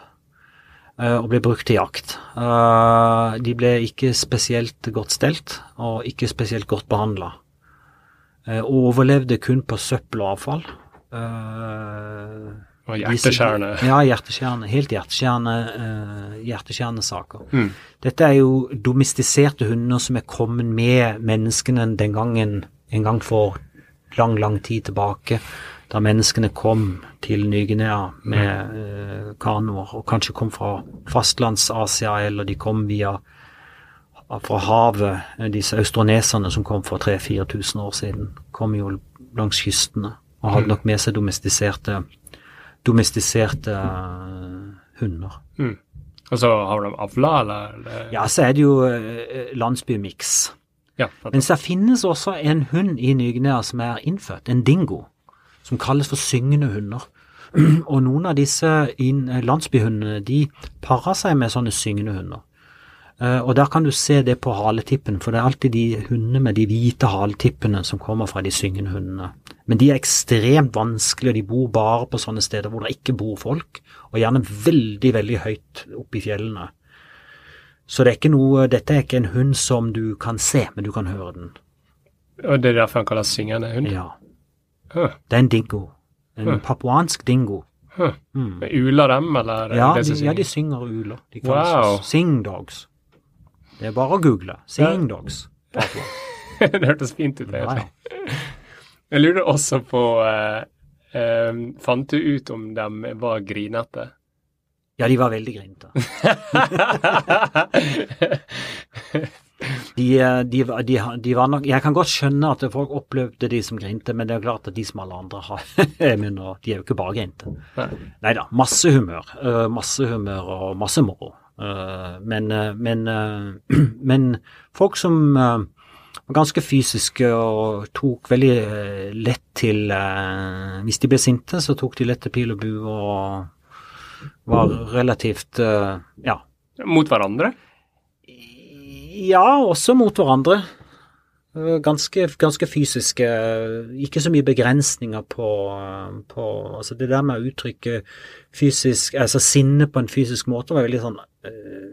Uh, og ble brukt til jakt. Uh, de ble ikke spesielt godt stelt, og ikke spesielt godt behandla. og overlevde kun på søppel og avfall. og hjerteskjærende. Ja, hjerteskjærende. Helt hjerteskjærende, hjerteskjærende saker. Mm. Dette er jo domestiserte hunder som er kommet med menneskene den gangen en gang for lang, lang tid tilbake, da menneskene kom til Ny-Guinea med eh, kanoer, og kanskje kom fra fastlands-Asia, eller de kom via fra havet, disse austroneserne som kom for 3000-4000 år siden, kom jo langs kystene og hadde nok med seg domestiserte, domestiserte uh, hunder. Mm. Og så har de avla, eller? Ja, så er det jo uh, landsbymiks. Ja, Men så finnes også en hund i Ny-Guinea som er innfødt, en dingo, som kalles for syngende hunder. Og noen av disse landsbyhundene de parer seg med sånne syngende hunder. Og der kan du se det på haletippen, for det er alltid de hundene med de hvite haletippene som kommer fra de syngende hundene. Men de er ekstremt vanskelige, og de bor bare på sånne steder hvor det ikke bor folk, og gjerne veldig, veldig høyt oppe i fjellene. Så det er ikke noe, dette er ikke en hund som du kan se, men du kan høre den. Og det er derfor han kalles syngende hund? Ja. Huh. Det er en dingo. En Huh. papuansk dingo. Huh. Mm. Uler dem, eller? Ja, det de, som ja, synger? de synger uler. De kalles Wow. for sing dogs. Det er bare å google. Sing dogs. Det hørtes fint ut, Ja, egentlig. ja. Jeg lurer også på uh, eh, Fant du ut om de var grinete? Ja, de var veldig grinte. De, eh, de, de, de var nok Jeg kan godt skjønne at folk opplevde de som grinte, men det er klart at de som alle andre har munner, mener, De er jo ikke bare grinte. Nei. Da, masse humør. eh, masse humør og masse moro. Eh, men, men, men folk som var ganske fysiske og tok veldig lett til Hvis de ble sinte, så tok de lett til pil og bue og var relativt eh, Ja. Mot hverandre? Ja, også mot hverandre. Eh, Ganske, ganske fysiske. Ikke så mye begrensninger på, på Altså det der med å uttrykke fysisk Altså sinne på en fysisk måte var veldig sånn eh,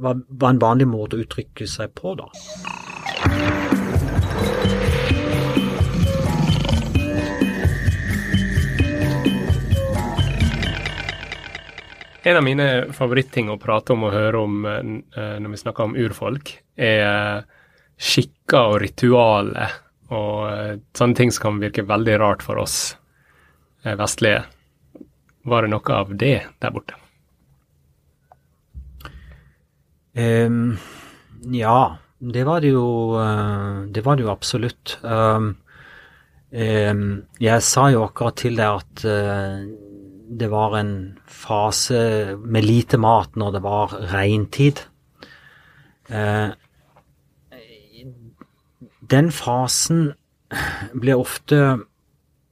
var, var en vanlig måte å uttrykke seg på, da. En av mine favoritting å prate om og høre om eh, når vi snakker om urfolk, er eh, skikker og ritualer og eh, sånne ting som kan virke veldig rart for oss eh, vestlige. Var det noe av det der borte? Um, ja, det var det jo eh, Det var det jo absolutt. Um, um, jeg sa jo akkurat til deg at eh, det var en fase med lite mat når det var regntid. Eh, den fasen ble ofte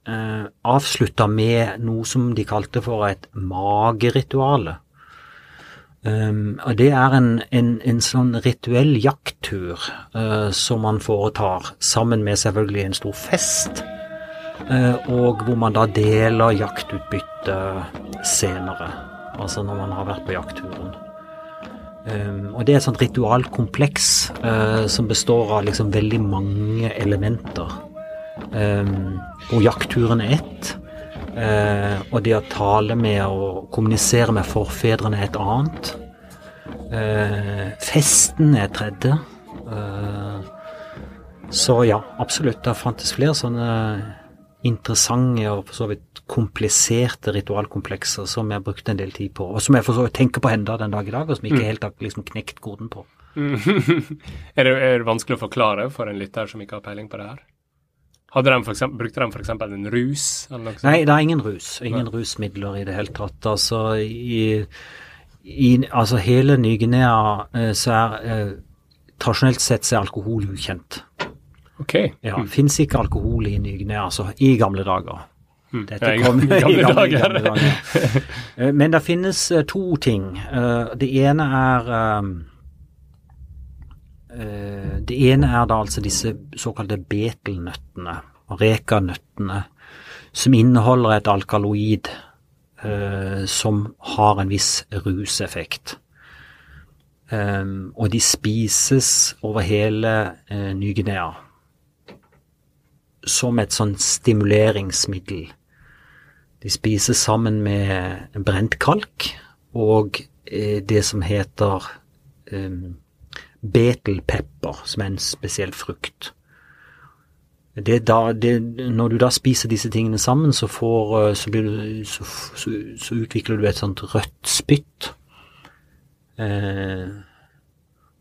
eh, avslutta med noe som de kalte for et magerituale. Um, og det er en, en, en sånn rituell jakttur uh, som man foretar sammen med selvfølgelig en stor fest. Uh, og hvor man da deler jaktutbytte senere. Altså når man har vært på jaktturen. Um, og det er et sånt ritualkompleks uh, som består av liksom veldig mange elementer. Um, hvor jaktturen er ett. Eh, og det å tale med og kommunisere med forfedrene er et annet. Eh, festen er tredje. Eh, så ja, absolutt. Det fantes flere sånne interessante og for så vidt kompliserte ritualkomplekser som jeg brukte en del tid på, og som jeg for så vidt tenker på enda den dag i dag, og som jeg ikke Mm. helt har liksom knekt koden på. er, det, er det vanskelig å forklare for en lytter som ikke har peiling på det her? Hadde de for eksempel, brukte de f.eks. en rus? eller noe? Nei, det er ingen rus. Ingen rusmidler i det hele tatt. Altså, i, i altså hele Ny-Guinea eh, så er eh, Tradisjonelt sett så er alkohol ukjent. Ok. Ja, Mm. Fins ikke alkohol i Ny-Guinea, altså i gamle dager. Mm. Dette Ja, i kom gamle, i gamle, dager. gamle dager. Eh, Men det finnes eh, to ting. Eh, Det ene er Det ene er da altså disse såkalte betelnøttene, rekanøttene, som inneholder et alkaloid som har en viss ruseffekt. Um, og de spises over hele uh, Ny-Guinea som et sånn stimuleringsmiddel. De spises sammen med brent kalk og eh, det som heter um, betelpepper, som er en spesiell frukt. Da, det, når du da spiser disse tingene sammen, så, får, eh, så, du, så, så, utvikler du et sånt rødt spytt. Eh,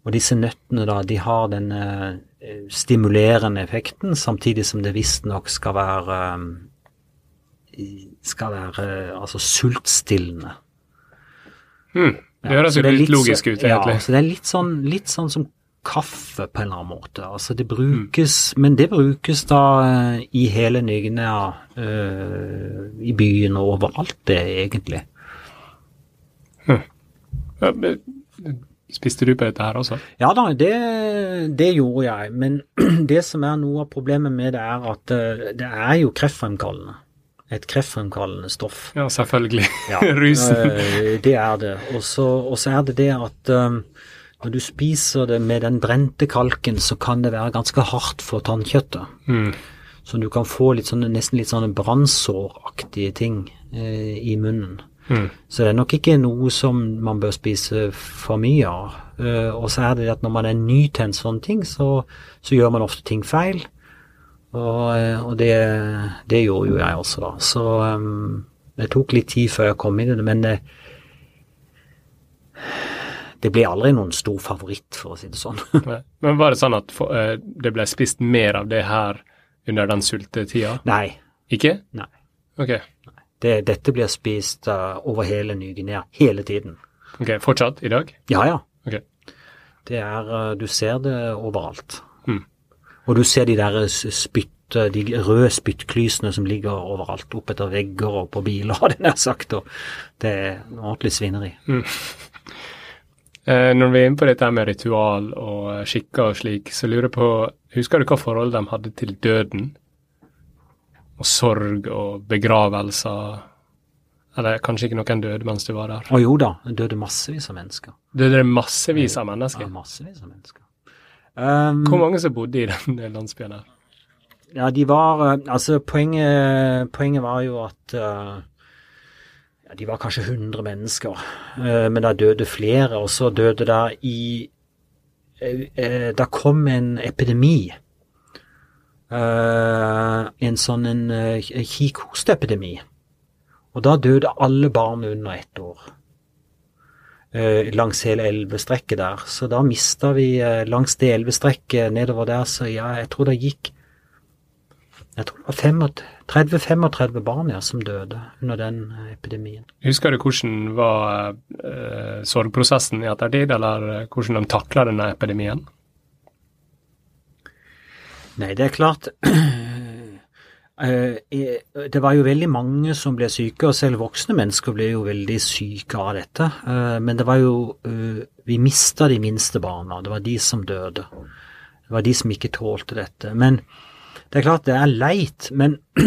og disse nøttene, da, de har den eh, stimulerende effekten, samtidig som det visstnok skal være eh, skal være eh, altså sultstillende. Hmm. Det høres ja, det er litt logisk ut, egentlig. Ja, så det er litt sånn, litt sånn som kaffe på en eller annen måte. Altså det brukes, men det brukes da eh, i hele Ny-Guinea, eh, i byen og overalt det, egentlig. Ja, men, Spiste du på dette her også? Ja da, det, det gjorde jeg. Men det som er noe av problemet med det, er at eh, det er jo kreftfremkallende. Et kreftfremkallende stoff. Ja, selvfølgelig. Ja, Rusen. eh, det er det. Og så og så er det det at um, når du spiser det med den brente kalken, så kan det være ganske hardt for tannkjøttet. Mm. Så du kan få litt sånne, nesten litt sånne brannsåraktige ting eh, i munnen. Mm. Så det er nok ikke noe som man bør spise for mye av. Uh, og så er det at når man er ny til en sånn ting, så, så gjør man ofte ting feil. Og, eh, og det, det gjorde jo jeg også, da. Så um, det tok litt tid før jeg kom inn i det, men det, det ble aldri noen stor favoritt, for å si det sånn. Men var det sånn at for, uh, det ble spist mer av det her under den sultetida? Nei. Ikke? Nei. Ok. Det, dette blir spist uh, over hele Ny-Guinea hele tiden. ok, Fortsatt i dag? Ja, ja. Okay. Det er uh, Du ser det overalt. Mm. Og du ser de der spytt, eh, de røde spyttklysene som ligger overalt, opp etter vegger og på biler, hadde jeg nær sagt. Og det er ordentlig svineri. Mm. når vi er inne på dette med ritual og eh, skikker og slik, så lurer jeg på Husker du hva forhold de hadde til døden? Og sorg og begravelser? Eller kanskje ikke noen døde mens du var der? Å jo da, det døde massevis av mennesker. Døde det massevis av mennesker? Ja, massevis av mennesker. Um, Hvor mange som bodde i den landsbyen der? Ja, de var eh, Altså, poenget, poenget var jo at uh, ja, De var kanskje 100 mennesker, uh, men da døde flere. Og så døde det i uh, Da kom en epidemi. Eh, en sånn en uh, kikhosteepidemi. Og da døde alle barn under ett år. uh, langs hele elvestrekket der. Så da mista vi langs det elvestrekket nedover der, så ja, jeg tror det gikk jeg tror det var 30-35 barn ja, som døde under den epidemien. Husker du hvordan var eh, sorgprosessen i ettertid, eller hvordan de takla denne epidemien? Nei, det er klart eh, det var jo veldig mange som ble syke, og selv voksne mennesker ble jo veldig syke av dette. Eh, men det var jo eh, Vi mista de minste barna. Det var de som døde. Det var de som ikke tålte dette. Men det er klart det er leit. Men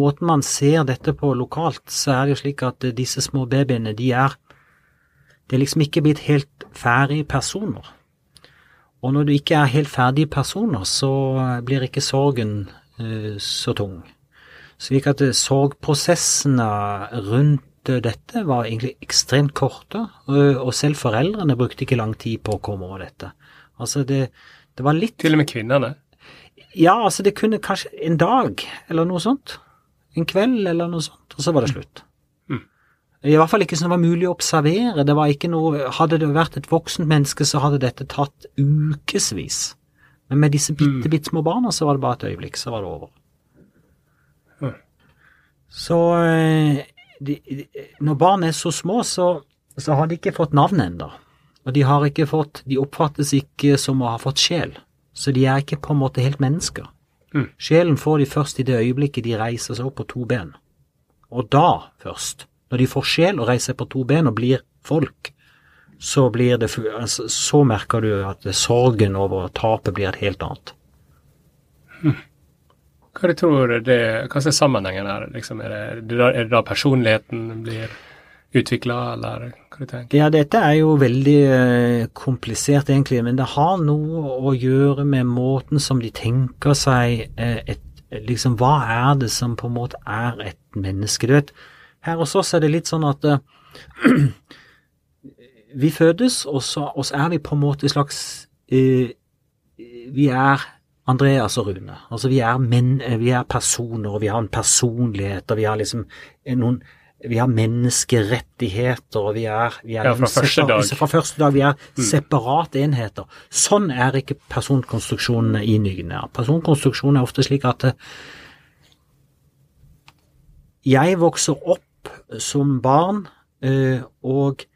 måten man ser dette på lokalt, så er det jo slik at disse små babyene, de er Det er liksom ikke blitt helt ferdige personer. Og når du ikke er helt ferdige personer, så blir ikke sorgen uh, så tung. Slik at sorgprosessene rundt dette var egentlig ekstremt korte, og selv foreldrene brukte ikke lang tid på å komme over dette. Altså det, det var litt Til og med kvinnene? Ja, altså det kunne kanskje en dag, eller noe sånt. En kveld, eller noe sånt, og så var det slutt. Mm. I hvert fall ikke som det var mulig å observere. Det var ikke noe, Hadde det vært et voksent menneske, så hadde dette tatt ukevis. Men med disse bitte, bitte små barna, så var det bare et øyeblikk, så var det over. Mm. Så eh, de, de, når barn er så små, så, så har de ikke fått navn ennå. Og de har ikke fått De oppfattes ikke som å ha fått sjel. Så de er ikke på en måte helt mennesker. Mm. Sjelen får de først i det øyeblikket de reiser seg opp på to ben. Og da først, når de får sjel og reiser på to ben og blir folk, så blir det altså, Så merker du at sorgen over tapet blir et helt annet. Mm. Hva du tror det, hva er sammenhengen her? Liksom, er, det, er det da personligheten blir utvikla, eller hva du tenker? Ja, dette er jo veldig uh, komplisert egentlig, men det har noe å gjøre med måten som de tenker seg uh, et, Liksom, hva er det som på en måte er et menneske? Du vet, her hos oss er det litt sånn at uh, vi fødes, og så, og så, er vi på en måte slags Vi er Andreas og Rune. Altså vi er, men, vi er personer, og vi har en personlighet, og vi har liksom noen vi har menneskerettigheter, og vi er, vi er ja, fra, første dag. fra første dag. Vi er mm. separate enheter. Sånn er ikke personkonstruksjonene i Nygnia. Personkonstruksjonen er ofte slik at eh, jeg vokser opp som barn, eh, og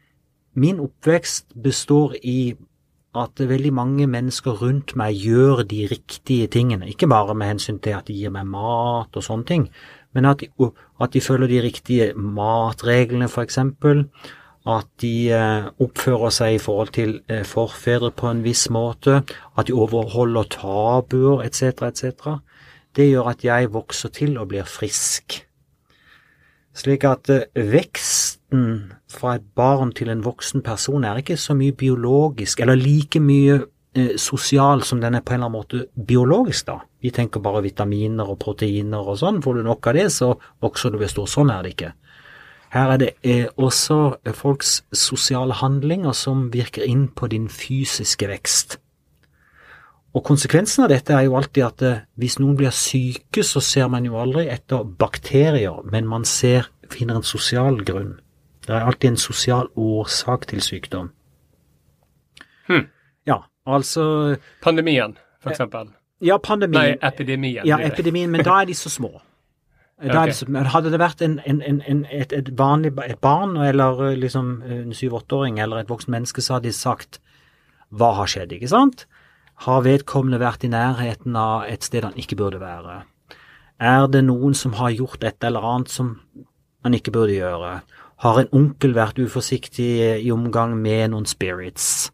min oppvekst består i at veldig mange mennesker rundt meg gjør de riktige tingene. Ikke bare med hensyn til at de gir meg mat og sånne ting, men at de, at de følger de riktige matreglene, f.eks. At de eh, oppfører seg i forhold til eh, forfedre på en viss måte. At de overholder tabuer, etc., etc. Det gjør at jeg vokser til og blir frisk. Slik at eh, veksten fra et barn til en voksen person er ikke så mye biologisk, eller like mye eh, sosial som den er på en eller annen måte biologisk, da. Vi tenker bare vitaminer og proteiner og sånn. Får du nok av det, så vokser du ved stor. Sånn er det ikke. Her er det eh, også folks sosiale handlinger som virker inn på din fysiske vekst. Og konsekvensen av dette er jo alltid at eh, hvis noen blir syke, så ser man jo aldri etter bakterier, men man ser, finner en sosial grunn. Det er alltid en sosial årsak til sykdom. Hmm. Ja, altså Pandemien, for eksempel. Ja, pandemien. Nei, epidemien. Ja, epidemien, men da er de så små. Okay. det, hadde det vært en, en, en, et, et, vanlig et barn eller eh, liksom en syv-åtteåring eller et voksen menneske, så hadde de sagt hva har skjedd, ikke sant? Har vedkommende vært i nærheten av et sted han ikke burde være? Er det noen som har gjort et eller annet som han ikke burde gjøre? Har en onkel vært uforsiktig i omgang med noen spirits?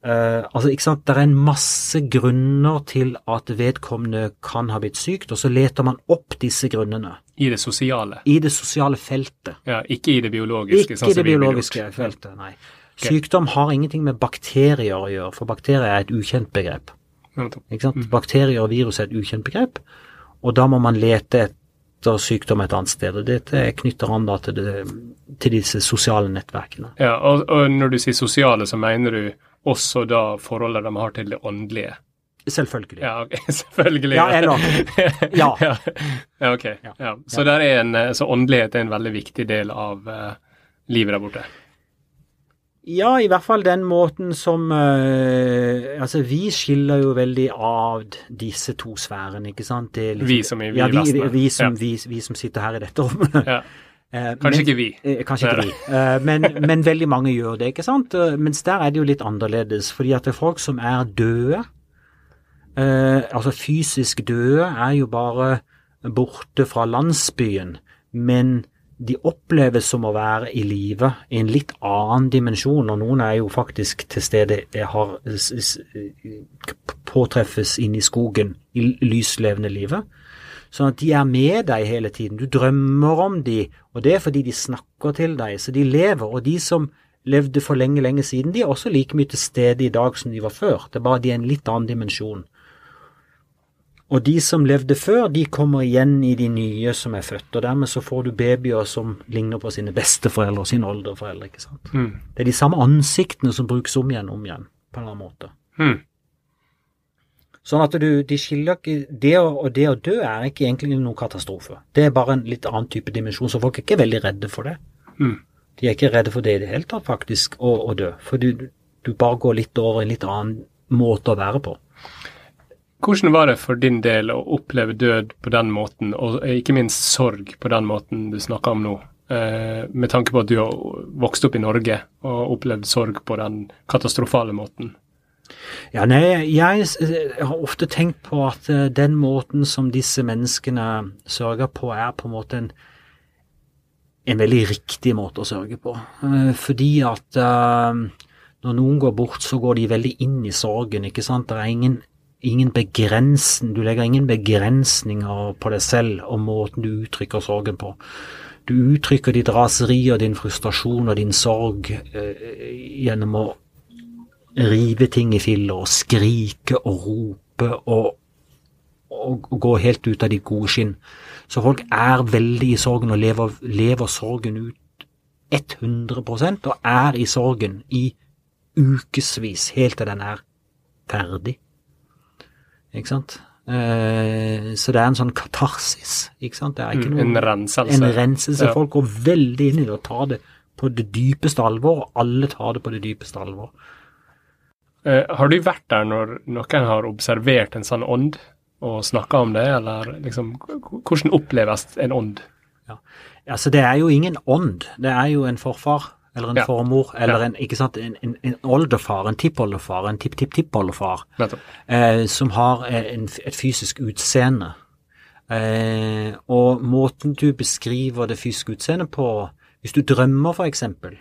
Uh, altså, ikke sant, Det er en masse grunner til at vedkommende kan ha blitt sykt, og så leter man opp disse grunnene. I det sosiale? I det sosiale feltet. Ja, Ikke i det biologiske? Ikke sånn i det biologiske feltet, nei. Okay. Sykdom har ingenting med bakterier å gjøre, for bakterier er et ukjent begrep. Ikke sant? Mm. Bakterier og virus er et ukjent begrep, og da må man lete etter sykdom et annet sted. og Dette knytter an da til, det, til disse sosiale nettverkene. Ja, og, og når du sier sosiale, så mener du også da forholdet de har til det åndelige. Selvfølgelig. Ja, ok, selvfølgelig. Ja, eller Ja. ja. ja ok. Ja. Så. En, så, åndelighet er en veldig viktig del av uh, livet der borte? Ja, i hvert fall den måten som uh, Altså, vi skiller jo veldig av disse to sfærene, ikke sant? Liksom, vi som er vi, ja, vi, vi, vi, som, vi, vi, som sitter her i dette rommet. Ja. Eh, kanskje men, ikke vi. Eh, kanskje ikke vi, eh, men, men, veldig mange gjør det, ikke sant. Mens der er det jo litt annerledes, fordi at det er folk som er døde, Eh, altså fysisk døde er jo bare borte fra landsbyen, men de oppleves som å være i live i en litt annen dimensjon, og noen er jo faktisk til stede har, påtreffes inne i skogen i lyslevende livet. Sånn at de er med deg hele tiden. Du drømmer om de, og det er fordi de snakker til deg. Så de lever. Og de som levde for lenge, lenge siden, de er også like mye til stede i dag som de var før. Det er bare de er en litt annen dimensjon. Og de som levde før, de kommer igjen i de nye som er født. Og dermed så får du babyer som ligner på sine besteforeldre og sine oldeforeldre. ikke sant? Mm. Det er de samme ansiktene som brukes om igjen og om igjen, på en eller annen måte. Mm. Sånn at du, de skiller ikke Det å, det å dø er ikke egentlig noen katastrofe. Det er bare en litt annen type dimensjon, så folk er ikke veldig redde for det. Mm. De er ikke redde for det i det hele tatt, faktisk, å, å dø. For du, du bare går litt over en litt annen måte å være på. Hvordan var det for din del å oppleve død på den måten, og ikke minst sorg på den måten du snakker om nå? Eh, med tanke på at du har vokst opp i Norge og opplevd sorg på den katastrofale måten. Ja, nei, jeg, jeg har ofte tenkt på at uh, den måten som disse menneskene sørger på, er på en måte en, en veldig riktig måte å sørge på. Fordi at når noen går bort, så går de veldig inn i sorgen, ikke sant. Det er ingen ingen begrensning, du legger ingen begrensninger på deg selv og måten du uttrykker sorgen på. Du uttrykker ditt raseri og din frustrasjon og din sorg eh, gjennom å rive ting i filler og skrike og rope og, og, og, gå helt ut av ditt gode skinn. Så folk er veldig i sorgen og lever, lever sorgen ut 100% og er i sorgen i ukevis helt til den er ferdig. Ikke sant? Eh, så det er en sånn katarsis. ikke sant? Det er ikke Mm, noe, en renselse. En renselse. Ja. Folk går veldig inn i det og tar det på det dypeste alvor, og alle tar det på det dypeste alvor. Eh, har du vært der når noen har observert en sånn ånd og snakka om det, eller liksom Hvordan oppleves en ånd? Ja. Altså, det er jo ingen ånd. Det er jo en forfar, eller en Ja. formor, eller en, ikke sant, en, en, en oldefar, en tippoldefar, en tipp-tipp-tippoldefar. Eh, som har eh, en, et fysisk utseende. Eh, og måten du beskriver det fysiske utseendet på, hvis du drømmer eksempel,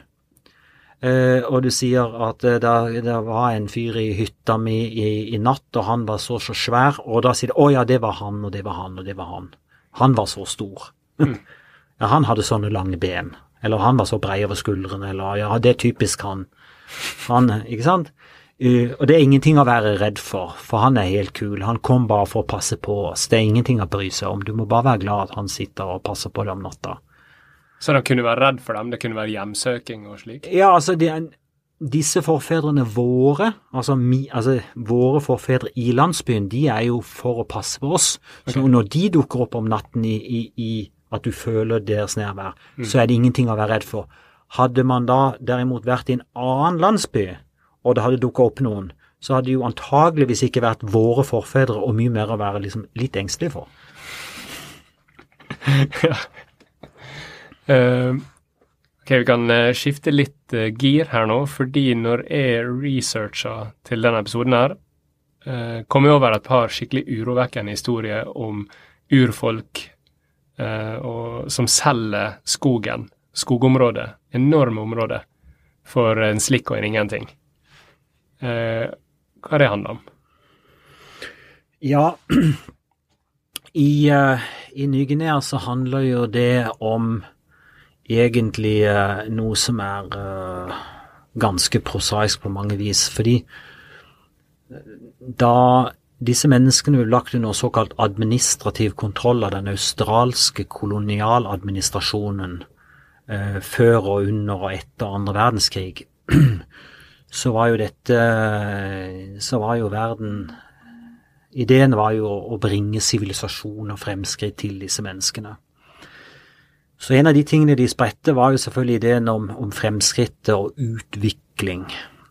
eh, og du sier at eh, det, var en fyr i hytta mi i, i natt, og han var så så svær, og da sier du å ja, det var han, og det var han, og det var han. Han var så stor. ja, han hadde sånne lange ben. Eller han var så brei over skuldrene, eller ja, det er typisk han. Han, ikke sant? Uh, og det er ingenting å være redd for, for han er helt kul. Han kom bare for å passe på oss. Det er ingenting å bry seg om. Du må bare være glad at han sitter og passer på deg om natta. Så de kunne være redd for dem? Det kunne være hjemsøking og slik? Ja, altså, de, disse forfedrene våre, altså, mi, altså våre forfedre i landsbyen, de er jo for å passe på oss. Så når de dukker opp om natten i, i, i at du føler deres nærvær, så er det ingenting å være redd for. Hadde man da derimot vært i en annen landsby, og det hadde dukket opp noen, så hadde det jo antageligvis ikke vært våre forfedre og mye mer å være liksom litt engstelig for. Eh, ok, Vi kan eh, skifte litt uh, gir her nå, fordi når jeg researcha til denne episoden her, uh, kom jeg over et par skikkelig urovekkende historier om urfolk og, som selger skogen, skogområdet, enorme områder, for en slikk og en ingenting. Eh, hva er det handler om? Ja, i, uh, i Ny-Guinea så handler jo det om egentlig eh, noe som er eh, ganske prosaisk på mange vis. Fordi eh, da disse menneskene ble lagt under såkalt administrativ kontroll av den australske kolonialadministrasjonen eh, før og under og etter andre verdenskrig, så var jo dette Så var jo verden Ideen var jo å bringe sivilisasjon og fremskritt til disse menneskene. Så en av de tingene de spredte, var jo selvfølgelig ideen om, om fremskrittet og utvikling.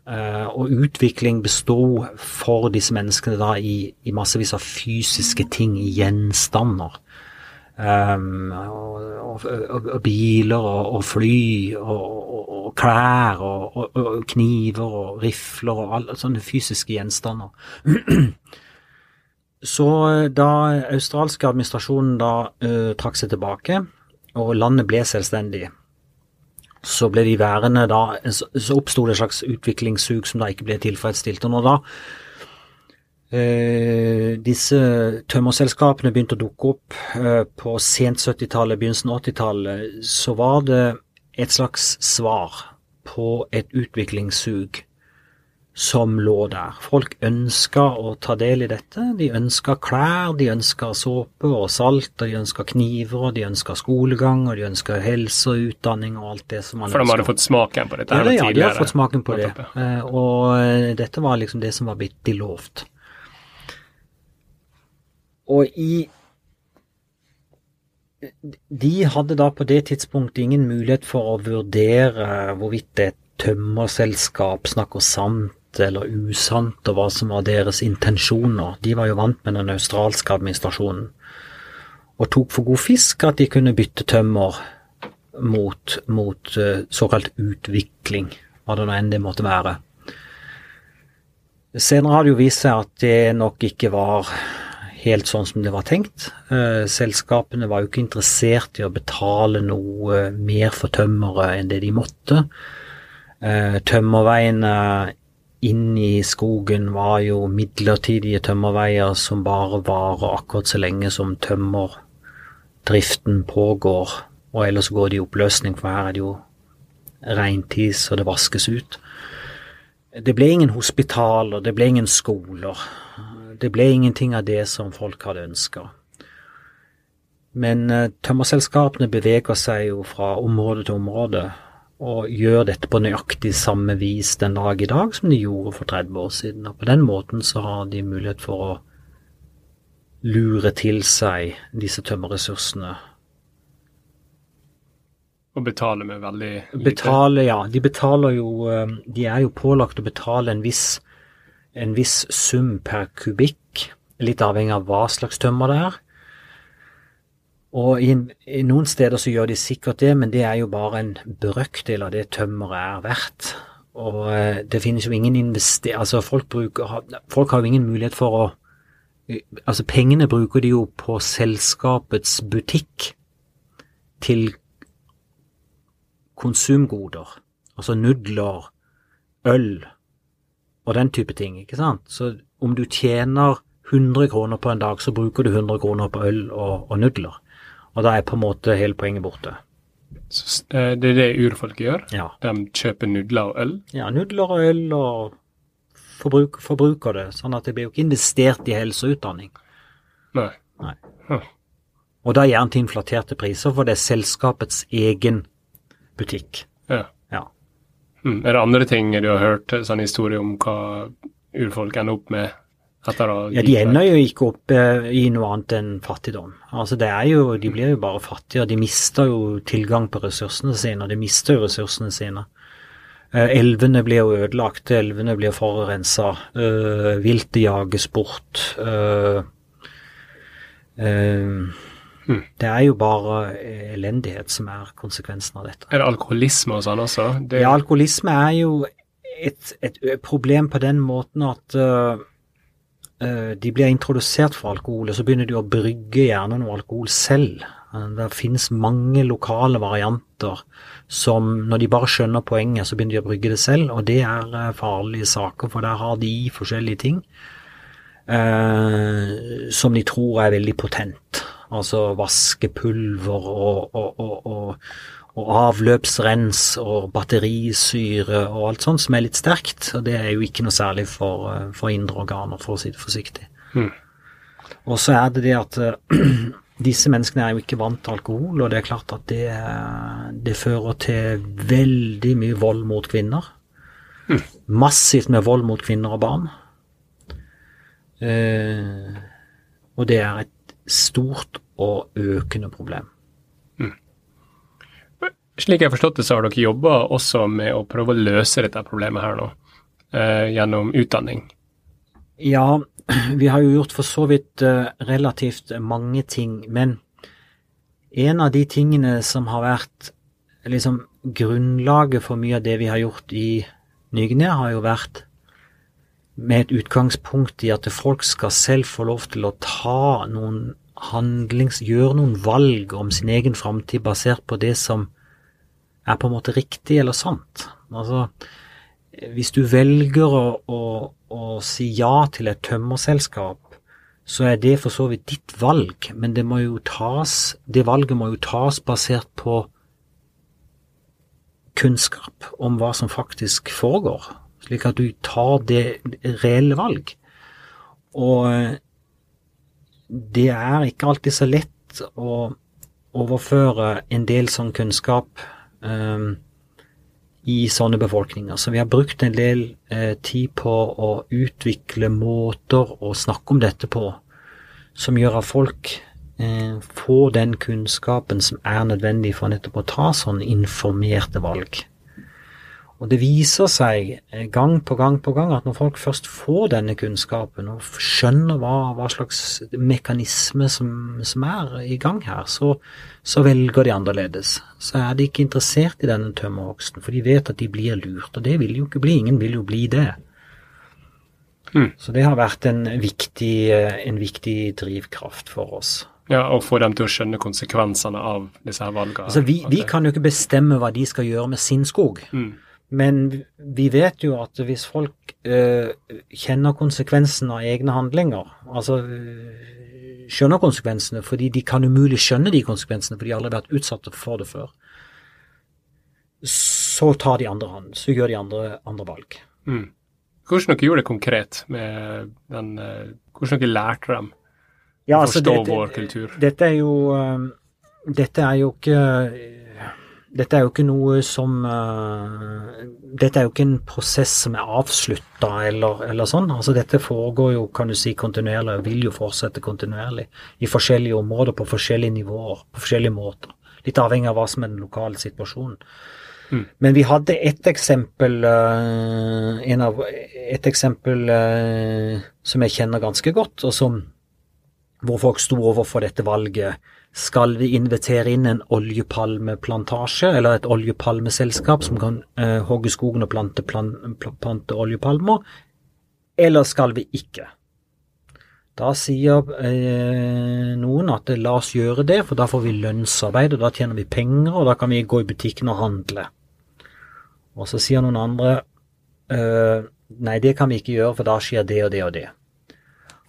Eh, og utvikling besto for disse menneskene da i, i massevis av fysiske ting, i gjenstander. Um, og, og, og, biler og, og fly og, klær og kniver og rifler og alle sånne fysiske gjenstander. Så eh, da australske administrasjonen da uh, trakk seg tilbake, og landet ble selvstendig, så ble de værende da Så, oppsto det et slags utviklingssug som da ikke ble tilfredsstilt. Og når da eh, disse tømmerselskapene begynte å dukke opp eh, på sent 70-tallet, begynnelsen av 80-tallet, så var det et slags svar på et utviklingssug som lå der. Folk ønska å ta del i dette. De ønska klær, de ønska såpe og salt, og de ønska kniver, og de ønska skolegang, og de ønska helse og utdanning og alt det som man ønska. For de hadde fått smaken på dette ja? Ja, de hadde fått smaken på det. Eh, og eh, dette var liksom det som var blitt de lovt. Og i De hadde da på det tidspunktet ingen mulighet for å vurdere hvorvidt det tømmerselskap snakker sant eller usant, og hva som var deres intensjoner. De var jo vant med den australske administrasjonen, og tok for god fisk at de kunne bytte tømmer mot, mot uh, såkalt utvikling, hva det nå enn det måtte være. Senere har det jo vist seg at det nok ikke var helt sånn som det var tenkt. Uh, selskapene var jo ikke interessert i å betale noe mer for tømmeret enn det de måtte. Tømmerveiene inn i skogen var jo midlertidige tømmerveier som bare varer akkurat så lenge som tømmerdriften pågår, og ellers går det i oppløsning, for her er det jo regntis, og det vaskes ut. Det ble ingen hospitaler, det ble ingen skoler. Det ble ingenting av det som folk hadde ønska. Men eh, tømmerselskapene beveger seg jo fra område til område, og gjør dette på nøyaktig samme vis den dag i dag som de gjorde for 30 år siden. Og på den måten så har de mulighet for å lure til seg disse tømmerressursene. Og betale med veldig lite? Betale, ja. De betaler jo eh, De er jo pålagt å betale en viss, en viss sum per kubikk, litt avhengig av hva slags tømmer det er. Og i, i, noen steder så gjør de sikkert det, men det er jo bare en brøkdel av det tømmeret er verdt. Og eh, det finnes jo ingen invester... Altså folk, bruker, folk har jo ingen mulighet for å Altså pengene bruker de jo på selskapets butikk til konsumgoder. Altså nudler, øl og den type ting, ikke sant. Så om du tjener 100 kroner på en dag, så bruker du 100 kroner på øl og, og nudler. Og da er på en måte hele poenget borte. Så eh, det er det urfolket gjør? Ja. De kjøper nudler og øl? Ja, nudler og øl, og forbruk, forbruker det. Sånn at det blir jo ikke investert i helse og utdanning. Nei. Nei. Huh. Og da gjerne til inflaterte priser, for det er selskapets egen butikk. Ja. ja. Mm. Er det andre ting du har hørt, sånn historie om hva urfolk ender opp med ja, de ender jo ikke opp eh, i noe annet enn fattigdom. Altså det er jo, De blir jo bare fattigere. De mister jo tilgang på ressursene sine, og de mister jo ressursene sine. Eh, elvene blir jo ødelagt, elvene blir forurensa, eh, viltet jages bort. Hmm. Det er jo bare elendighet som er konsekvensen av dette. Er det alkoholisme og sånn også? Det... Ja, alkoholisme er jo et, et, problem på den måten at de blir introdusert for alkohol, og så begynner de å brygge gjerne noe alkohol selv. Eh, det finnes mange lokale varianter som, når de bare skjønner poenget, så begynner de å brygge det selv, og det er eh, farlige saker, for der har de forskjellige ting eh, som de tror er veldig potent. Altså vaskepulver og, og, og, og og avløpsrens og batterisyre og alt sånt som er litt sterkt. Og det er jo ikke noe særlig for, eh, for indre organer, for å si det forsiktig. Mm. Og så er det det at uh, disse menneskene er jo ikke vant til alkohol, og det er klart at det, det fører til veldig mye vold mot kvinner. Mm. Massivt med vold mot kvinner og barn. Eh, og det er et stort og økende problem. Slik jeg har forstått det, så har dere jobba også med å prøve å løse dette problemet her nå, eh, gjennom utdanning? Ja, vi har jo gjort for så vidt uh, relativt mange ting, men en av de tingene som har vært liksom grunnlaget for mye av det vi har gjort i Ny-Guinea, har jo vært med et utgangspunkt i at folk skal selv få lov til å ta noen handlings... gjøre noen valg om sin egen framtid basert på det som er på en måte riktig eller sant. Altså, hvis du velger å, å, å si ja til et tømmerselskap, så er det for så vidt ditt valg, men det må jo tas, det valget må jo tas basert på kunnskap om hva som faktisk foregår, slik at du tar det reelle valg. Og det er ikke alltid så lett å overføre en del sånn kunnskap um, i sånne befolkninger. Så vi har brukt en del eh, tid på å utvikle måter å snakke om dette på, som gjør at folk eh, får den kunnskapen som er nødvendig for nettopp å ta sånne informerte valg. Og det viser seg eh, gang på gang på gang at når folk først får denne kunnskapen og skjønner hva, hva slags mekanisme som, som, er i gang her, så, så, velger de annerledes. Så er de ikke interessert i denne tømmerhogsten, for de vet at de blir lurt. Og det vil jo ikke bli. Ingen vil jo bli det. Mm. Så det har vært en viktig, eh, en viktig drivkraft for oss. Ja, Og få dem til å skjønne konsekvensene av disse her valgene. Altså, vi, vi kan jo ikke bestemme hva de skal gjøre med sin skog. Mm. Men vi vet jo at hvis folk øh, kjenner konsekvensen av egne handlinger, altså øh, skjønner konsekvensene, fordi de kan umulig skjønne de konsekvensene, for de har aldri vært utsatt for det før, så tar de andre hånd, så gjør de andre, andre valg. Mm. Hvordan dere gjorde det konkret med den øh, Hvordan dere lærte dem ja, å altså, forstå det, vår kultur? Dette er jo, dette er jo ikke dette er jo ikke noe som uh, Dette er jo ikke en prosess som er avslutta eller, eller, sånn. Altså dette foregår jo, kan du si, kontinuerlig og vil jo fortsette kontinuerlig i forskjellige områder på forskjellige nivåer, på forskjellige måter. Litt avhengig av hva som er den lokale situasjonen. Mm. Men vi hadde ett eksempel, uh, av, et eksempel uh, som jeg kjenner ganske godt, og som, hvor folk sto overfor dette valget skal vi invitere inn en oljepalmeplantasje, eller et oljepalmeselskap som kan eh, hogge skogen og plante, plan, plante oljepalmer, eller skal vi ikke? Da sier eh, noen at la oss gjøre det, for da får vi lønnsarbeid, og da tjener vi penger, og da kan vi gå i butikken og handle. Og så sier noen andre eh, nei, det kan vi ikke gjøre, for da skjer det og det og det.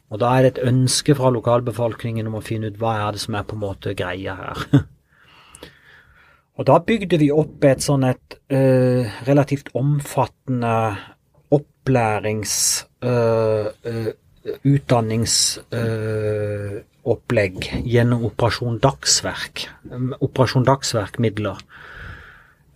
Og da er det et ønske fra lokalbefolkningen om å finne ut hva er det som er på en måte greia her. og da bygde vi opp et sånn et uh, relativt omfattende opplærings... Uh, uh, utdanningsopplegg gjennom Operasjon Dagsverk. Operasjon Dagsverk-midler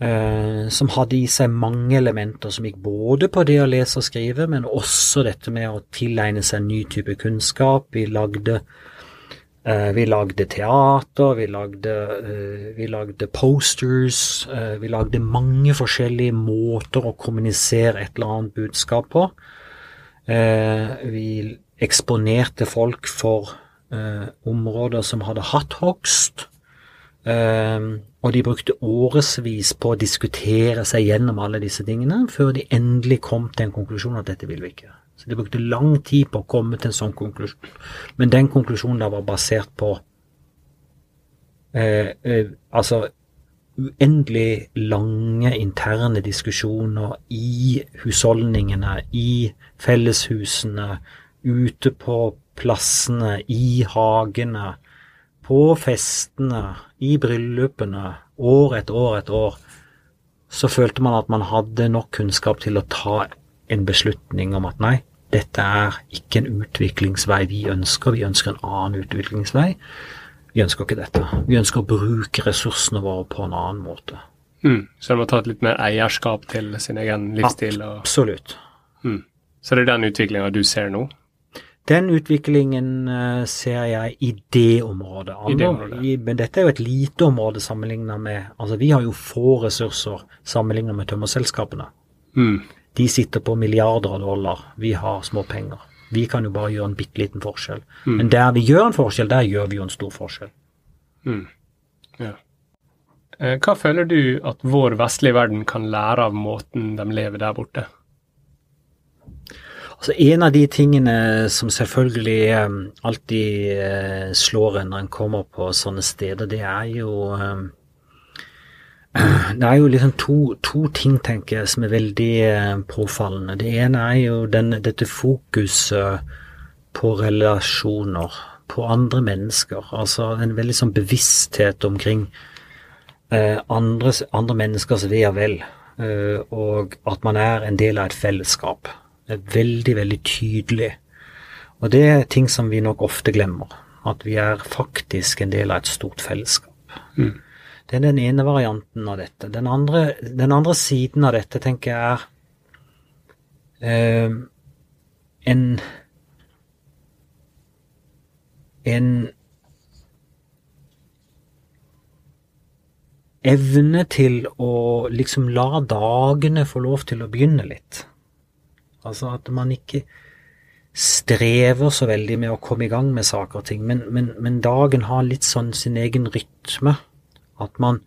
eh, som hadde i seg mange elementer som gikk både på det å lese og skrive, men også dette med å tilegne seg en ny type kunnskap. Vi lagde, eh, vi lagde teater, vi lagde, eh, vi lagde posters, eh, vi lagde mange forskjellige måter å kommunisere et eller annet budskap på. Eh, vi eksponerte folk for eh, områder som hadde hatt hogst. Um, og de brukte årevis på å diskutere seg gjennom alle disse tingene, før de endelig kom til en konklusjon at dette vil vi ikke. Så de brukte lang tid på å komme til en sånn konklusjon. Men den konklusjonen da var basert på eh, eh, altså uendelig lange interne diskusjoner i husholdningene, i felleshusene, ute på plassene, i hagene, på festene, i bryllupene, år etter år etter år, så følte man at man hadde nok kunnskap til å ta en beslutning om at nei, dette er ikke en utviklingsvei vi ønsker, vi ønsker en annen utviklingsvei. Vi ønsker ikke dette. Vi ønsker å bruke ressursene våre på en annen måte. Mm, så de må ta litt mer eierskap til sin egen livsstil? Og... Absolutt. Mm. Så det er den utviklinga du ser nå? Den utviklingen uh, ser jeg i det området. Andre, I det området. Men dette er jo et lite område sammenlignet med Altså, vi har jo få ressurser sammenlignet med tømmerselskapene. Mm. De sitter på milliarder av dollar. Vi har små penger. Vi kan jo bare gjøre en bitte liten forskjell. Mm. Men der vi gjør en forskjell, der gjør vi jo en stor forskjell. Mm. Ja. Eh, hva føler du at vår vestlige verden kan lære av måten de lever der borte? Altså En av de tingene som selvfølgelig eh, alltid eh, slår en når en kommer på sånne steder, det er jo eh, Det er jo liksom to, to ting, tenker jeg, som er veldig eh, påfallende. Det ene er jo den, dette fokuset på relasjoner, på andre mennesker. Altså en veldig sånn bevissthet omkring eh, andres, andre menneskers ve og vel, og at man er en del av et fellesskap. Er veldig, veldig tydelig. Og det er ting som vi nok ofte glemmer. At vi er faktisk en del av et stort fellesskap. Mm. Det er den ene varianten av dette. Den andre, den andre siden av dette tenker jeg er eh, en en evne til å liksom la dagene få lov til å begynne litt. Altså at man ikke strever så veldig med å komme i gang med saker og ting, men, men, men dagen har litt sånn sin egen rytme. At man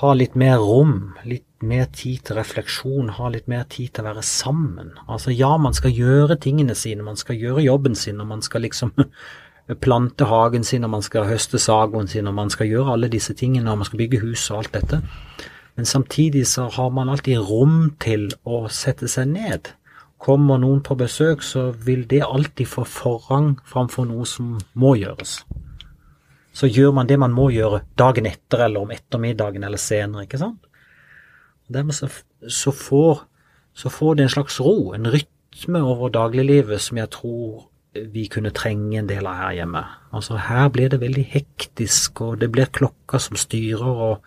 har litt mer rom, litt mer tid til refleksjon, har litt mer tid til å være sammen. Altså ja, man skal gjøre tingene sine, man skal gjøre jobben sin, og man skal liksom plante hagen sin, og man skal høste sagoen sin, og man skal gjøre alle disse tingene, og man skal bygge hus og alt dette. Men samtidig så har man alltid rom til å sette seg ned. Kommer noen på besøk, så vil det alltid få forrang framfor noe som må gjøres. Så gjør man det man må gjøre dagen etter, eller om ettermiddagen, eller senere, ikke sant? Dermed så, så, får, så får det en slags ro, en rytme over dagliglivet som jeg tror vi kunne trenge en del av her hjemme. Altså Her blir det veldig hektisk, og det blir klokka som styrer, og,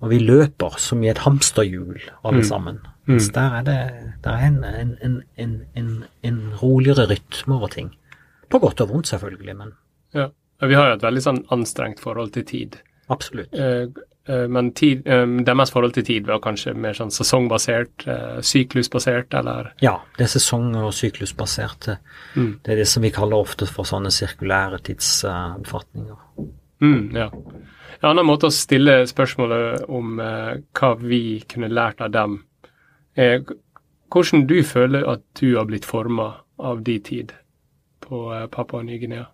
og vi løper som i et hamsterhjul, alle Mm. sammen. Mm. Mens der er det der er en, en, en, en, roligere rytme over ting. På godt og vondt, selvfølgelig, men Ja. Vi har jo et veldig sånn anstrengt forhold til tid. absolutt. Eh, eh, men tid, eh, deres forhold til tid var kanskje mer sånn sesongbasert, eh, syklusbasert, eller Ja, det er sesong- og syklusbaserte. mm. Det er det som vi kaller ofte for sånne sirkulære tidsoppfatninger. Mm, ja. En annen måte å stille spørsmålet om hva vi kunne lært av dem, er hvordan du føler at du har blitt forma av din tid på eh, Papua Ny-Guinea.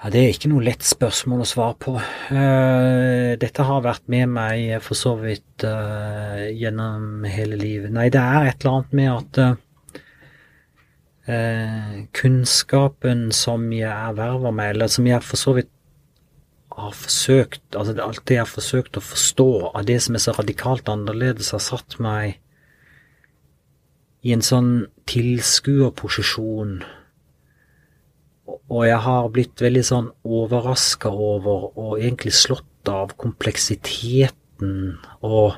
Ja, Det er ikke noe lett spørsmål å svare på. Eh, dette har vært med meg for så vidt eh, gjennom hele livet. Nei, det er et eller annet med at eh, kunnskapen som jeg erverver meg, eller som jeg for så vidt har forsøkt, altså alt det jeg har forsøkt å forstå av det som er så radikalt annerledes, har satt meg i en sånn tilskuerposisjon. Og jeg har blitt veldig sånn overraska over og egentlig slått av kompleksiteten og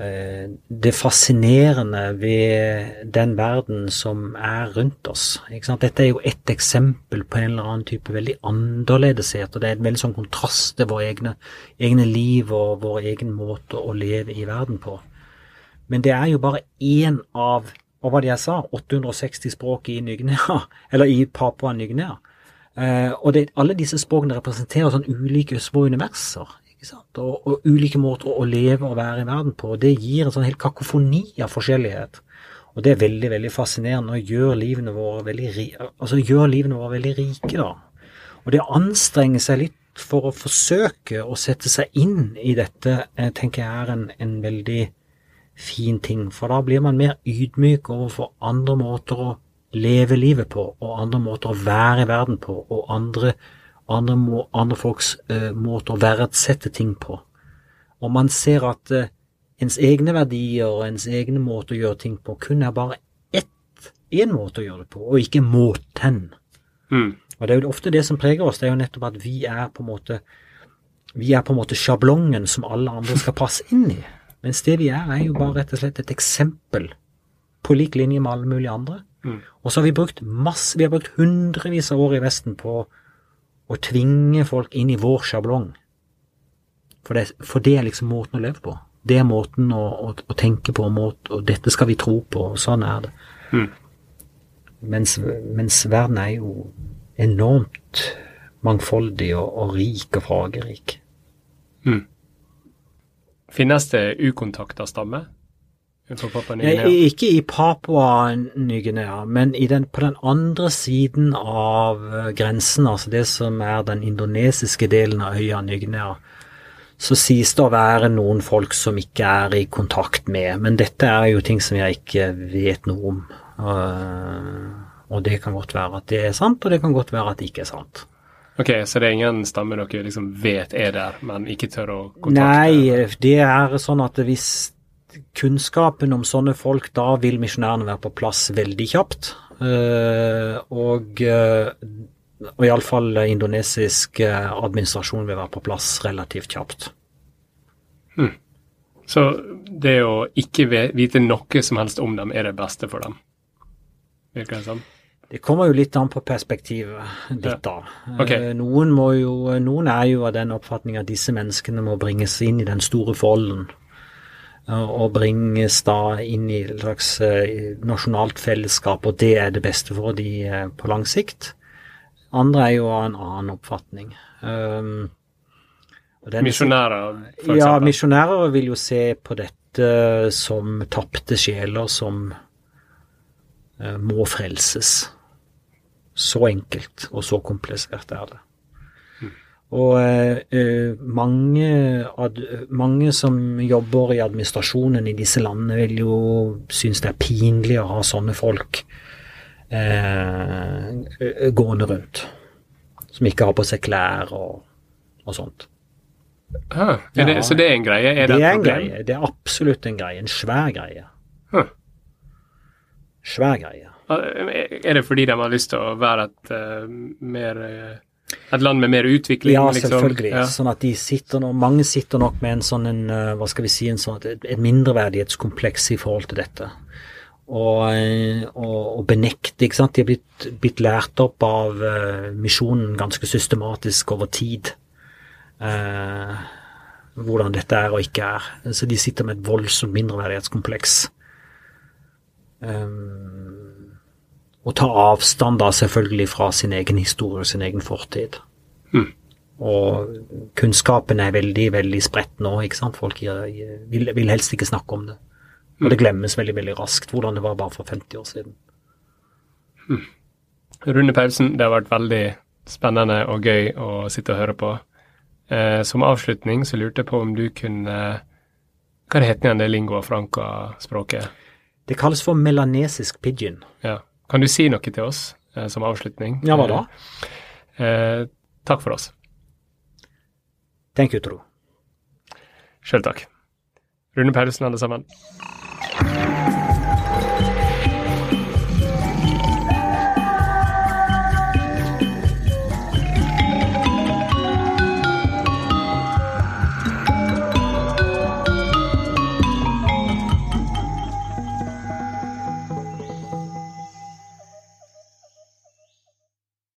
det fascinerende ved den verden som er rundt oss. Dette er jo ett eksempel på en eller annen type veldig annerledeshet, og det er en veldig sånn kontrast til våre egne, egne liv og vår egen måte å leve i verden på. Men det er jo bare én av hva var det jeg sa, 860 språk i Ny-Guinea, eller i Papua Ny-Guinea. Eh, og det, alle disse språkene representerer sånn ulike små universer. Og, og ulike måter å leve og være i verden på. Det gir en sånn helt kakofoni av forskjellighet. Og det er veldig veldig fascinerende og gjør livene våre veldig, altså gjør livene våre veldig rike. da. Og det å anstrenge seg litt for å forsøke å sette seg inn i dette, eh, tenker jeg er en, en veldig fin ting, for da blir man mer ydmyk overfor andre måter å leve livet på, og andre måter å være i verden på, og andre, andre, må, andre folks eh, måter å verdsette ting på. Og man ser at eh, ens egne verdier og ens egne måter å gjøre ting på kun er bare ett, én måte å gjøre det på, og ikke måten. Mm. Og det er jo ofte det som preger oss, det er jo nettopp at vi er på en måte vi er på en måte sjablongen som alle andre skal passe inn i. Mens det vi er, er jo bare rett og slett et eksempel på lik linje med alle mulige andre. Mm. Og så har vi brukt masse, vi har brukt hundrevis av år i Vesten på å tvinge folk inn i vår sjablong. For det, for det er liksom måten å leve på. Det er måten å, å, å tenke på, måten, og dette skal vi tro på, og sånn er det. Mm. Mens, mens verden er jo enormt mangfoldig og, og rik og fargerik. Mm. Finnes det ukontakta stammer? For Papua Nei, Ny-Guinea? Ikke i Papua Ny-Guinea, men i den, på den andre siden av eh, grensen, altså det som er den indonesiske delen av øya Ny-Guinea, så sies det å være noen folk som ikke er i kontakt med. Men dette er jo ting som jeg ikke vet noe om. Eh, og det kan godt være at det er sant, og det kan godt være at det ikke er sant. Ok, Så det er ingen stamme dere liksom vet er der, men ikke tør å kontakte? Nei, det er sånn at hvis kunnskapen om sånne folk, da vil misjonærene være på plass veldig kjapt. Eh, og uh, og iallfall indonesisk eh, administrasjon vil være på plass relativt kjapt. Så det å ikke vite noe som helst om dem, er det beste for dem? Virker det sånn? Det kommer jo litt an på perspektivet ditt, da. Ok. Eh, Noen, jo, noen er jo av den oppfatning at disse menneskene må bringes inn i den store folden. Eh, Og bringes da inn i et slags eh, nasjonalt fellesskap, og det er det beste for de eh, på lang sikt. Andre er jo av en annen oppfatning. Um, Misjonærer, for eksempel? ja, misjonærer vil jo se på dette som tapte sjeler som uh, må frelses. Så enkelt og så komplisert er det. Og eh, eh, mange, ad, mange som jobber i administrasjonen i disse landene, vil jo synes det er pinlig å ha sånne folk eh, gående rundt. Som ikke har på seg klær og, og sånt. Ah, det, Ja. så det er en greie? Er det, det er en problem? greie. Det er absolutt en greie. En svær greie. Huh. Svær greie. Er det fordi de har lyst til å være et uh, mer eh, Et land med mer utvikling? Ja, liksom? selvfølgelig. Ja. Sånn at de sitter Mange sitter nok med en sånn en, eh, hva skal vi si, en sånn, et, et mindreverdighetskompleks i forhold til dette. Og, eh, og, og benekte, ikke sant. De er blitt, blitt lært opp av uh, misjonen ganske systematisk over tid. Uh, hvordan dette er og ikke er. Så de sitter med et voldsomt mindreverdighetskompleks. Um, og tar avstand da selvfølgelig fra sin egen historie og sin egen fortid. Mm. Og kunnskapen er veldig, veldig spredt nå, ikke sant. Folk vil, vil helst ikke snakke om det. Og det glemmes veldig, veldig raskt hvordan det var bare for 50 år siden. Rune Paulsen, det har vært veldig spennende og gøy å sitte og høre på. Eh, som avslutning så lurte jeg på om du kunne Hva heter det lingua franca-språket? Det kalles for melanesisk pidgin. Ja. Kan du si noe til oss eh, som avslutning? Ja, hva da? Eh, takk for oss. Thank you, Tro. Sjøl takk. Rune Paulsen, alle sammen.